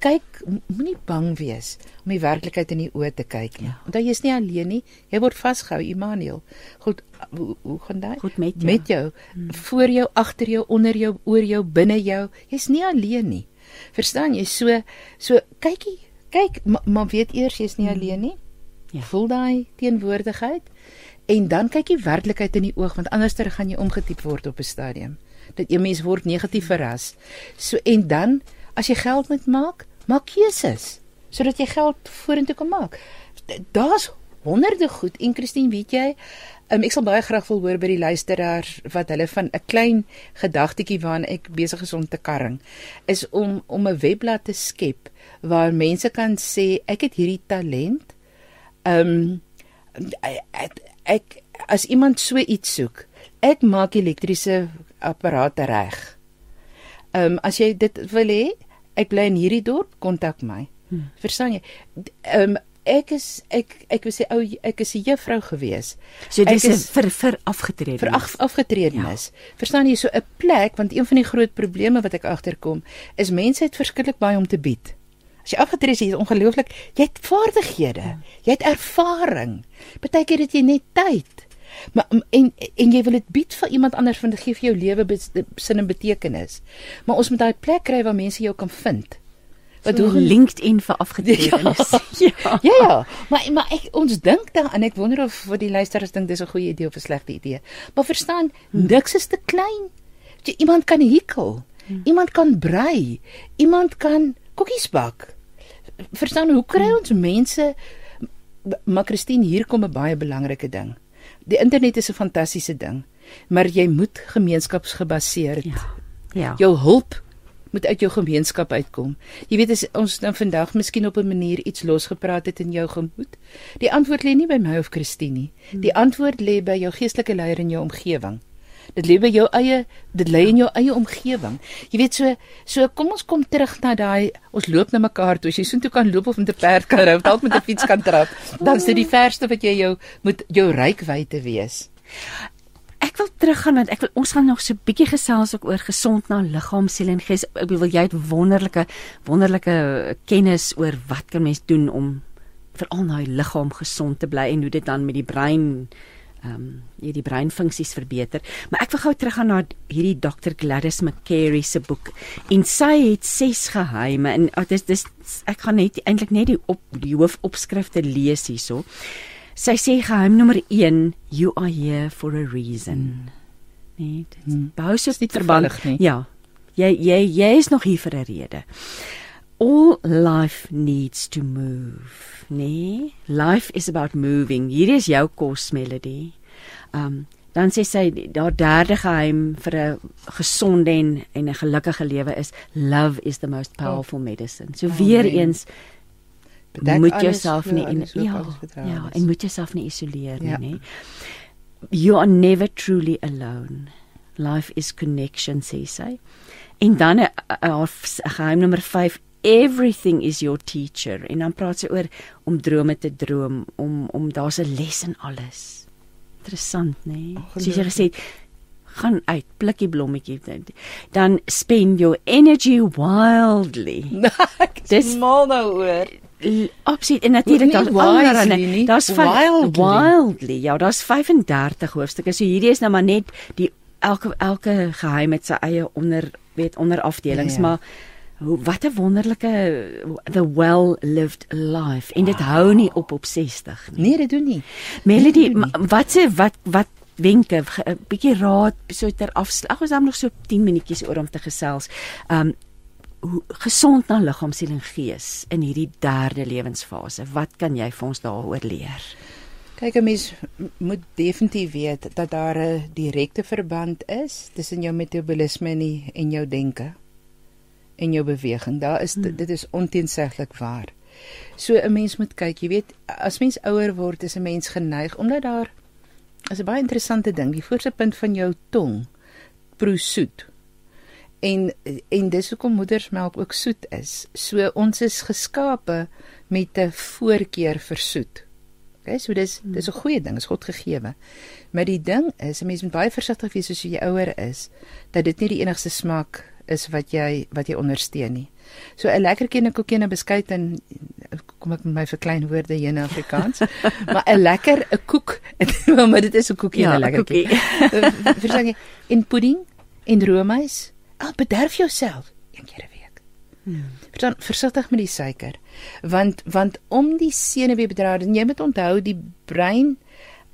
kyk moenie bang wees om die werklikheid in die oë te kyk nie. Ja. Onthou jy's nie alleen nie. Jy word vasgehou, Immanuel. Goed, hoe, hoe gaan dit? Goed met jou. Met jou, hmm. voor jou, agter jou, onder jou, oor jou, binne jou. Jy's nie alleen nie. Verstaan jy? So so kykie, kyk, maar ma weet eers jy's nie hmm. alleen nie. Ja. Voel daai teenwoordigheid en dan kyk jy werklikheid in die oog want anderster gaan jy omgetiep word op 'n stadium. Dat jy mens word negatief verras. So en dan as jy geld moet maak, maak keuses sodat jy geld vorentoe kan maak. Daar's honderde goed en Christine, weet jy, um, ek sal baie graag wil hoor by die luisteraars wat hulle van 'n klein gedagtetjie waarna ek besig is om te karring, is om om 'n webblad te skep waar mense kan sê ek het hierdie talent. Ehm um, ek, ek as iemand so iets soek, ek maak elektriese apparate reg. Ehm um, as jy dit wil hê, ek bly in hierdie dorp, kontak my. Hmm. Verstaan jy? Ehm um, ek is ek ek wil sê ou ek is 'n juffrou gewees. So dis is vir vir afgetrede. Vir af, afgetredenis. Ja. Verstaan jy so 'n plek want een van die groot probleme wat ek agterkom is mense het verskriklik baie om te bied. As jy afgetrede is, jy is ongelooflik, jy het vaardighede, hmm. jy het ervaring. Partykeer het jy net tyd. Maar en en jy wil dit bied vir iemand anders want dit gee vir jou lewe sin en betekenis. Maar ons moet daai plek kry waar mense jou kan vind. Wat so doen LinkedIn vir afgetredenes? (laughs) Ja. (laughs) ja. Ja ja. Maar maar ek ons dink daaraan ek wonder of vir die luisteraars dink dis 'n goeie idee of 'n slegte idee. Maar verstaan, hmm. niks is te klein. Jy iemand kan hikel. Hmm. Iemand kan brei. Iemand kan koekies bak. Verstaan hoe kry hmm. ons mense Maar Christine, hier kom 'n baie belangrike ding. Die internet is 'n fantastiese ding, maar jy moet gemeenskapsgebaseerd. Ja. Ja. Jou hulp moet uit jou gemeenskap uitkom. Jy weet as ons nou vandag miskien op 'n manier iets losgepraat het in jou gemoed, die antwoord lê nie by my of Christine nie. Die antwoord lê by jou geestelike leier in jou omgewing. Dit lê by jou eie, dit lê in jou eie omgewing. Jy weet so, so kom ons kom terug na daai ons loop na mekaar toe. As jy soontoe kan loop of met 'n perd kan ry, dalk met 'n fiets kan trap, dan is dit die verste wat jy jou moet jou rykwyte wees. Ek wil teruggaan want ek wil ons gaan nog so 'n bietjie gesels ook oor gesond na liggaam, siel en gees. Ek wil jy het wonderlike wonderlike kennis oor wat kan mens doen om veral die liggaam gesond te bly en hoe dit dan met die brein ehm um, jy die breinfunksies verbeter. Maar ek wil gou teruggaan na hierdie Dr Gladys McCary se boek. En sy het ses geheime en oh, dis dis ek gaan net eintlik net die op die hoofopskrifte lees hierso. Sy sê geheim nommer 1, you are here for a reason. Hmm. Nee, dit hmm. bou so nie verband nie. Ja. Jy jy jy is nog hier vir 'n rede. All life needs to move. Nee, life is about moving. Hier is jou kos melody. Um dan sê sy daar derde geheim vir 'n gesonde en en 'n gelukkige lewe is love is the most powerful medicine. So Oh, weer man. eens Bedek moet jouself nie en ja, ja, alles. en moet jouself nie isoleer Ja. nie, nê. You are never truly alone. Life is connection, sê sy. En dan 'n 'n geheim nommer 5 Everything is your teacher. En dan praat sy oor om drome te droom, om om daar's 'n les in alles. Interessant, nê? Nee? Soos jy gesê het, gaan uit, plukkie blommetjie dan. Dan spend your energy wildly. (laughs) Dis mal nou oor. Absoluut. En natuurlik daar's allerlei daar's van wildly. wildly. Ja, daar's 35 hoofstukke. So hierdie is nou maar net die elke elke geheim het sy eie onder weet onder afdelings, Ja, ja. maar hoe wat 'n wonderlike the well lived life en dit hou nie op op 60 nie. Nee, dit doen nie. Melody, doen nie. wat sê wat wat wenke, 'n bietjie raad so ter afslag. Ag, ons het nog so 10 minuutjies oor om te gesels. Um hoe gesond na liggaam, siel en gees in hierdie derde lewensfase. Wat kan jy vir ons daaroor leer? Kyk, 'n mens moet definitief weet dat daar 'n direkte verband is tussen jou metabolisme en die, en jou denke en jou beweging. Daar is hmm. dit is onteenseglik waar. So 'n mens moet kyk, jy weet, as mens ouer word, is 'n mens geneig omdat daar is 'n baie interessante ding, die voorste punt van jou tong proe soet. En en dis hoekom moedersmelk ook soet is. So ons is geskape met 'n voorkeur vir soet. Okay, so dis dis 'n goeie ding, is God gegeewe. Maar die ding is, 'n mens moet baie versigtig wees as jy ouer is, dat dit nie die enigste smaak is wat jy wat jy ondersteun nie. So 'n lekker kinderkoekie en 'n beskuit en kom ek met my verklein woorde hier in Afrikaans, (laughs) maar 'n lekker 'n koek, (laughs) maar dit is 'n koekie en 'n lekker koekie. (laughs) Verstaan jy? En pudding en roomys, al bederf jouself een keer 'n week. Dan versigtig met die suiker. Want want om die senuweebedrading, jy moet onthou die brein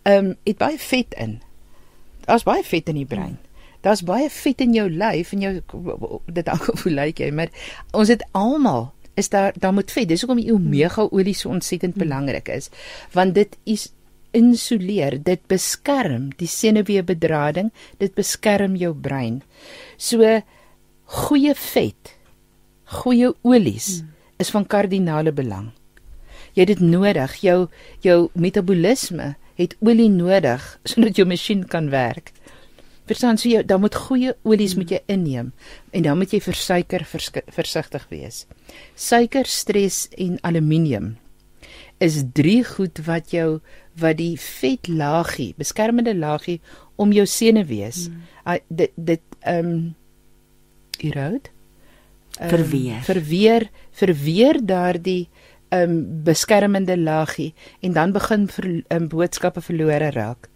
ehm um, het baie vet in. Daar's baie vet in die brein. Daar's baie vet in jou lyf en jou dit hang of hoe lyk jy, maar ons het almal is daar daar moet vet. Dis hoekom die omega olie so ontsettend belangrik is, want dit is insuleer, dit beskerm die senuweebedrading, dit beskerm jou brein. So goeie vet, goeie olies hmm. is van kardinale belang. Jy het dit nodig. Jou jou metabolisme het olie nodig sodat jou masjien kan werk. Verstaan so jy dan moet goeie olies hmm. moet jy inneem en dan moet jy vir suiker versigtig wees. Suiker, stres en aluminium is drie goed wat jou wat die vetlaagie, beskermende laagie om jou senuwees. Hmm. Uh, dit dit ehm um, erode um, verweer. Verweer verweer daardie um, beskermende laagie en dan begin ver, um, boodskappe verlore raak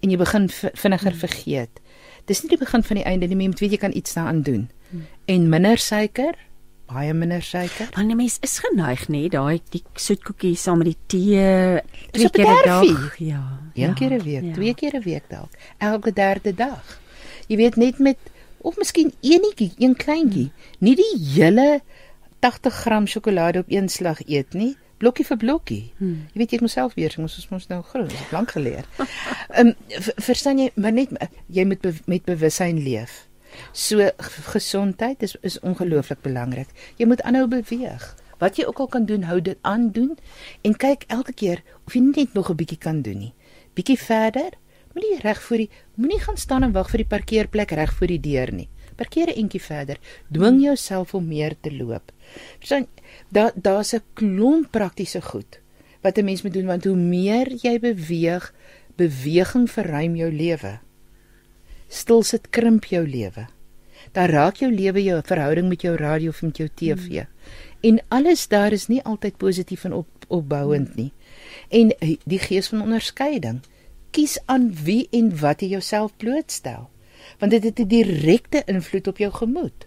en jy begin vinniger hmm. vergeet. Dis nie die begin van die einde nie, jy moet weet jy kan iets daaraan doen. Hmm. En minder suiker, baie minder suiker. Want 'n mens is geneig nê, daai die soetkoekie saam met die tee twee keer 'n dag. Ja. Een ja, keer 'n week, ja. twee keer 'n week dalk. Elke derde dag. Jy weet net met of miskien eenetjie, een kleintjie, nie die hele 80 gram sjokolade op een slag eet nie, blokkie vir blokkie. Hmm. Jy weet jy moet self weer, ons is mos nou groot, ons het lank geleer. (laughs) Ehm um, verstaan jy, maar net jy moet be, met bewussyn leef. So gesondheid is is ongelooflik belangrik. Jy moet aanhou beweeg. Wat jy ook al kan doen, hou dit aan doen en kyk elke keer of jy net nog 'n bietjie kan doen nie. Bietjie verder. Moenie reg voor die moenie gaan staan en wag vir die parkeerplek reg voor die deur nie. Parkeer 'n entjie verder. Dwing jouself om meer te loop. Verstaan, daar daar's 'n klomp praktiese goed wat 'n mens moet doen want hoe meer jy beweeg, beweging verruim jou lewe. Stil sit krimp jou lewe. Daar raak jou lewe jou verhouding met jou radio of met jou TV. Hmm. En alles daar is nie altyd positief en op, opbouend nie. En die gees van onderskeiding. Kies aan wie en wat jy jouself blootstel. Want dit het 'n direkte invloed op jou gemoed.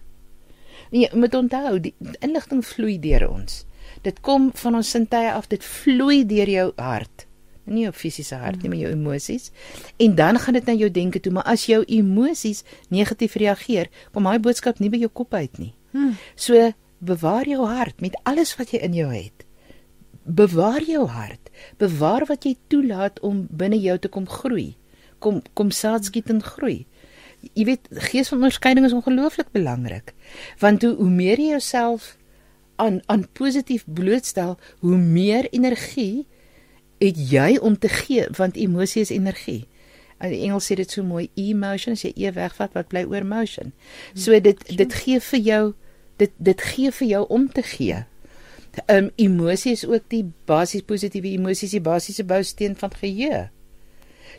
Jy moet onthou, die inligting vloei deur ons. Dit kom van ons sintuie af, dit vloei deur jou hart. Nie jou fisiese hart nie, maar jou emosies. En dan gaan dit na jou denke toe, maar as jou emosies negatief reageer, kom daai boodskap nie by jou kop uit nie. Hmm. So bewaar jou hart met alles wat jy in jou het. Bewaar jou hart. Bewaar wat jy toelaat om binne jou te kom groei. kom kom saad skiet en groei. Jy weet gees van onderskeiding is ongelooflik belangrik. Want hoe, hoe meer jy jouself aan aan positief blootstel, hoe meer energie het jy om te gee want emosie is energie. In Engels sê dit so mooi emotion as jy e wegvat wat bly oor motion. So dit dit gee vir jou dit dit gee vir jou om te gee. Ehm um, emosie is ook die basies positiewe emosies die basiese bousteen van geheue.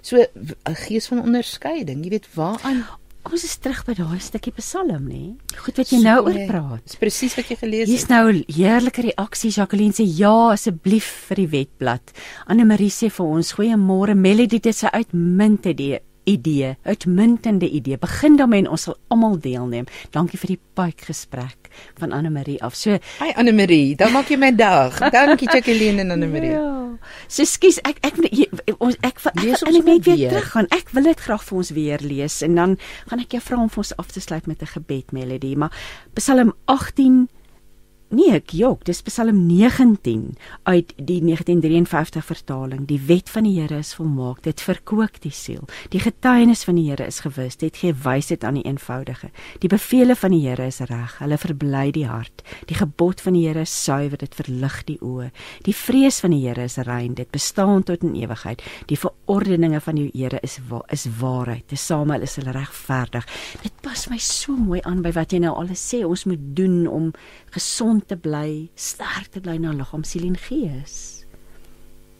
So 'n gees van onderskeiding, jy weet waaraan Ons is terug by daai stukkie Psalm, nê? Goed wat jy so, nou oor praat. Dis presies wat jy gelees het. Hier's nou heerlike reaksie. Jacqueline sê ja asseblief vir die wetblad. Anne Marie sê vir ons goeiemôre Melody dit is 'n uitmuntende idee, uitmuntende idee. Begin daarmee en ons sal almal deelneem. Dankie vir die pype gesprek van Anne Marie af. So, hi Anne Marie, dan maak jy my dag. Dankie Jacqueline en Anne Marie. Ja. So skus, ek ek ons ek, ek, ek lees ons net weer, weer terug gaan. Ek wil dit graag vir ons weer lees en dan gaan ek jou vra om vir ons af te sluit met 'n gebed melodie, maar Psalm 18 Nee, ek jok, dis Psalm 19 uit die 1953 vertaling. Die wet van die Here is volmaak, dit verkoop die siel. Die getuienis van die Here is gewis, dit gee wysheid aan die eenvoudige. Die beveelings van die Here is reg, hulle verbly die hart. Die gebod van die Here is suiwer, dit verlig die oë. Die vrees van die Here is rein, dit bestaan tot in ewigheid. Die verordeninge van die Here is wa is waarheid. Tesame is hulle regverdig. Dit pas my so mooi aan by wat jy nou alles sê ons moet doen om gesond te bly, sterk te bly na liggaam, siel en gees.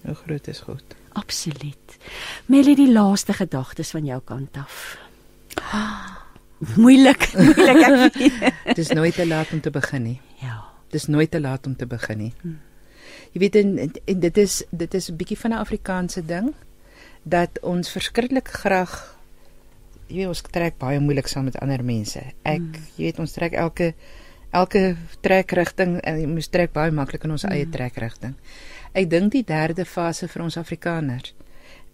Hoe groot is God? Absoluut. Melie die laaste gedagtes van jou kant af. Moeilik, (laughs) moeilik ek. Dit (laughs) is nooit te laat om te begin nie. Ja. Dis nooit te laat om te begin nie. Hmm. Jy weet en, en dit is dit is 'n bietjie van 'n Afrikaanse ding dat ons verskriklik graag jy weet ons trek baie moeilik saam met ander mense. Ek hmm. jy weet ons trek elke elke trekrigting en jy moet trek baie maklik in ons mm. eie trekrigting. Ek dink die derde fase vir ons Afrikaners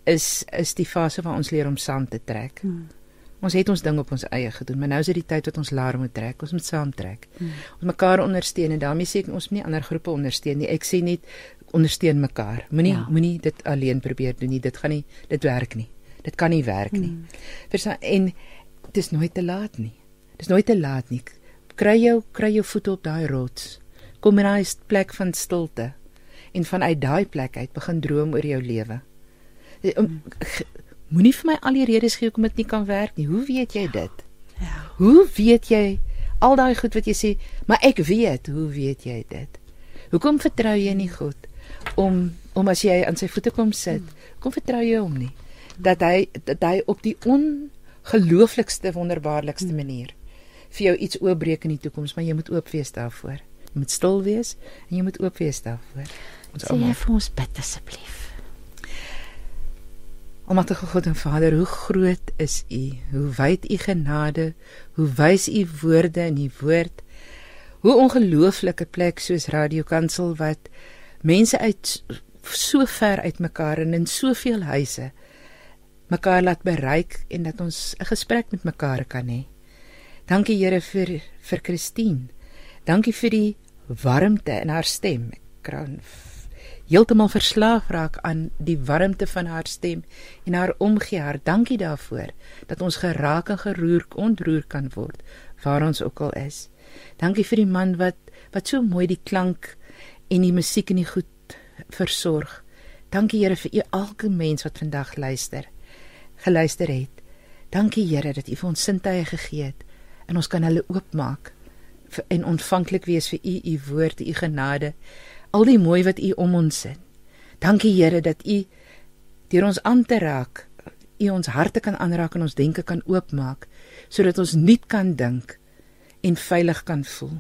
is is die fase waar ons leer om saam te trek. Mm. Ons het ons ding op ons eie gedoen, maar nou is dit die tyd wat ons laer moet trek. Ons moet saam trek. Mm. Ons mekaar ondersteun en daarmee sê ek ons moet nie ander groepe ondersteun nie. Ek sê net ondersteun mekaar. Moenie ja. moenie dit alleen probeer doen nie. Dit gaan nie dit werk nie. Dit kan nie werk nie. Mm. En dit is nooit te laat nie. Dit is nooit te laat nie kry jou kry jou voet op daai rots. Kom in daai plek van stilte en vanuit daai plek uit begin droom oor jou lewe. Eh, moenie vir my al die redes gee hoekom dit nie kan werk nie. Hoe weet jy dit? Ja. Hoe weet jy al daai goed wat jy sê, maar ek weet, hoe weet jy dit? Hoekom vertrou jy nie God om om as jy aan sy voete kom sit, kom vertrou jy hom nie dat hy dat hy op die ongelooflikste wonderbaarlikste manier vir jou iets oopbreek in die toekoms, maar jy moet oop wees daarvoor. Jy moet stil wees en jy moet oop wees daarvoor. Ons almal. Sê vir ons bid asseblief. Almagtige God en Vader, hoe groot is U? Hoe wyd U genade? Hoe wys U woorde in U woord? Hoe ongelooflike plek soos Radio Kansel wat mense uit so ver uitmekaar en in soveel huise mekaar laat bereik en dat ons 'n gesprek met mekaar kan hê. Dankie Here vir vir Christine. Dankie vir die warmte in haar stem. Ek kan heeltemal verslaaf raak aan die warmte van haar stem en haar omgee haar. Dankie daarvoor dat ons geraak en geroer ontroer kan word waar ons ook al is. Dankie vir die man wat wat so mooi die klank en die musiek en die goed versorg. Dankie Here vir elke mens wat vandag luister. Geluister het. Dankie Here dat U vir ons sintuie gegee het en ons kan hulle oopmaak en ontvanklik wees vir u u woord, u genade, al die mooi wat u om ons sit. Dankie Here dat u deur ons aan te raak, u ons harte kan aanraak en ons denke kan oopmaak sodat ons nuut kan dink en veilig kan voel.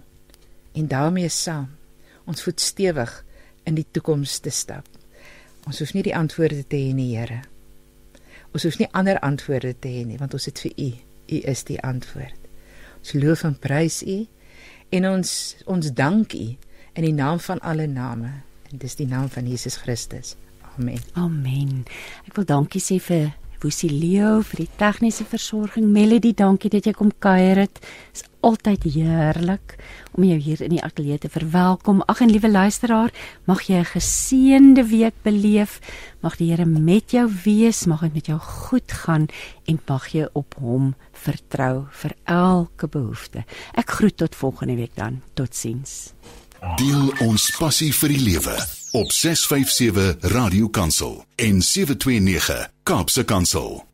En daarmee saam ons voet stewig in die toekoms te stap. Ons hoef nie die antwoorde te hê nie, Here. Ons hoef nie ander antwoorde te hê nie, want ons het vir u. U is die antwoord. Ons loof en prys U en ons ons dank U in die naam van alle name en dis die naam van Jesus Christus. Amen. Amen. Ek wil dankie sê vir Woesie Leo vir die tegniese versorging. Melody, dankie dat jy kom kuier het. Is altyd heerlik om jou hier in die ateljee te verwelkom. Ag en liewe luisteraar, mag jy 'n geseënde week beleef. Mag die Here met jou wees, mag dit met jou goed gaan en mag jy op hom vertrou vir elke behoefte. Ek groet tot volgende week dan. Totsiens. Deel ons passie vir die lewe op 657 Radio Kansel en 729 Kaapse Kansel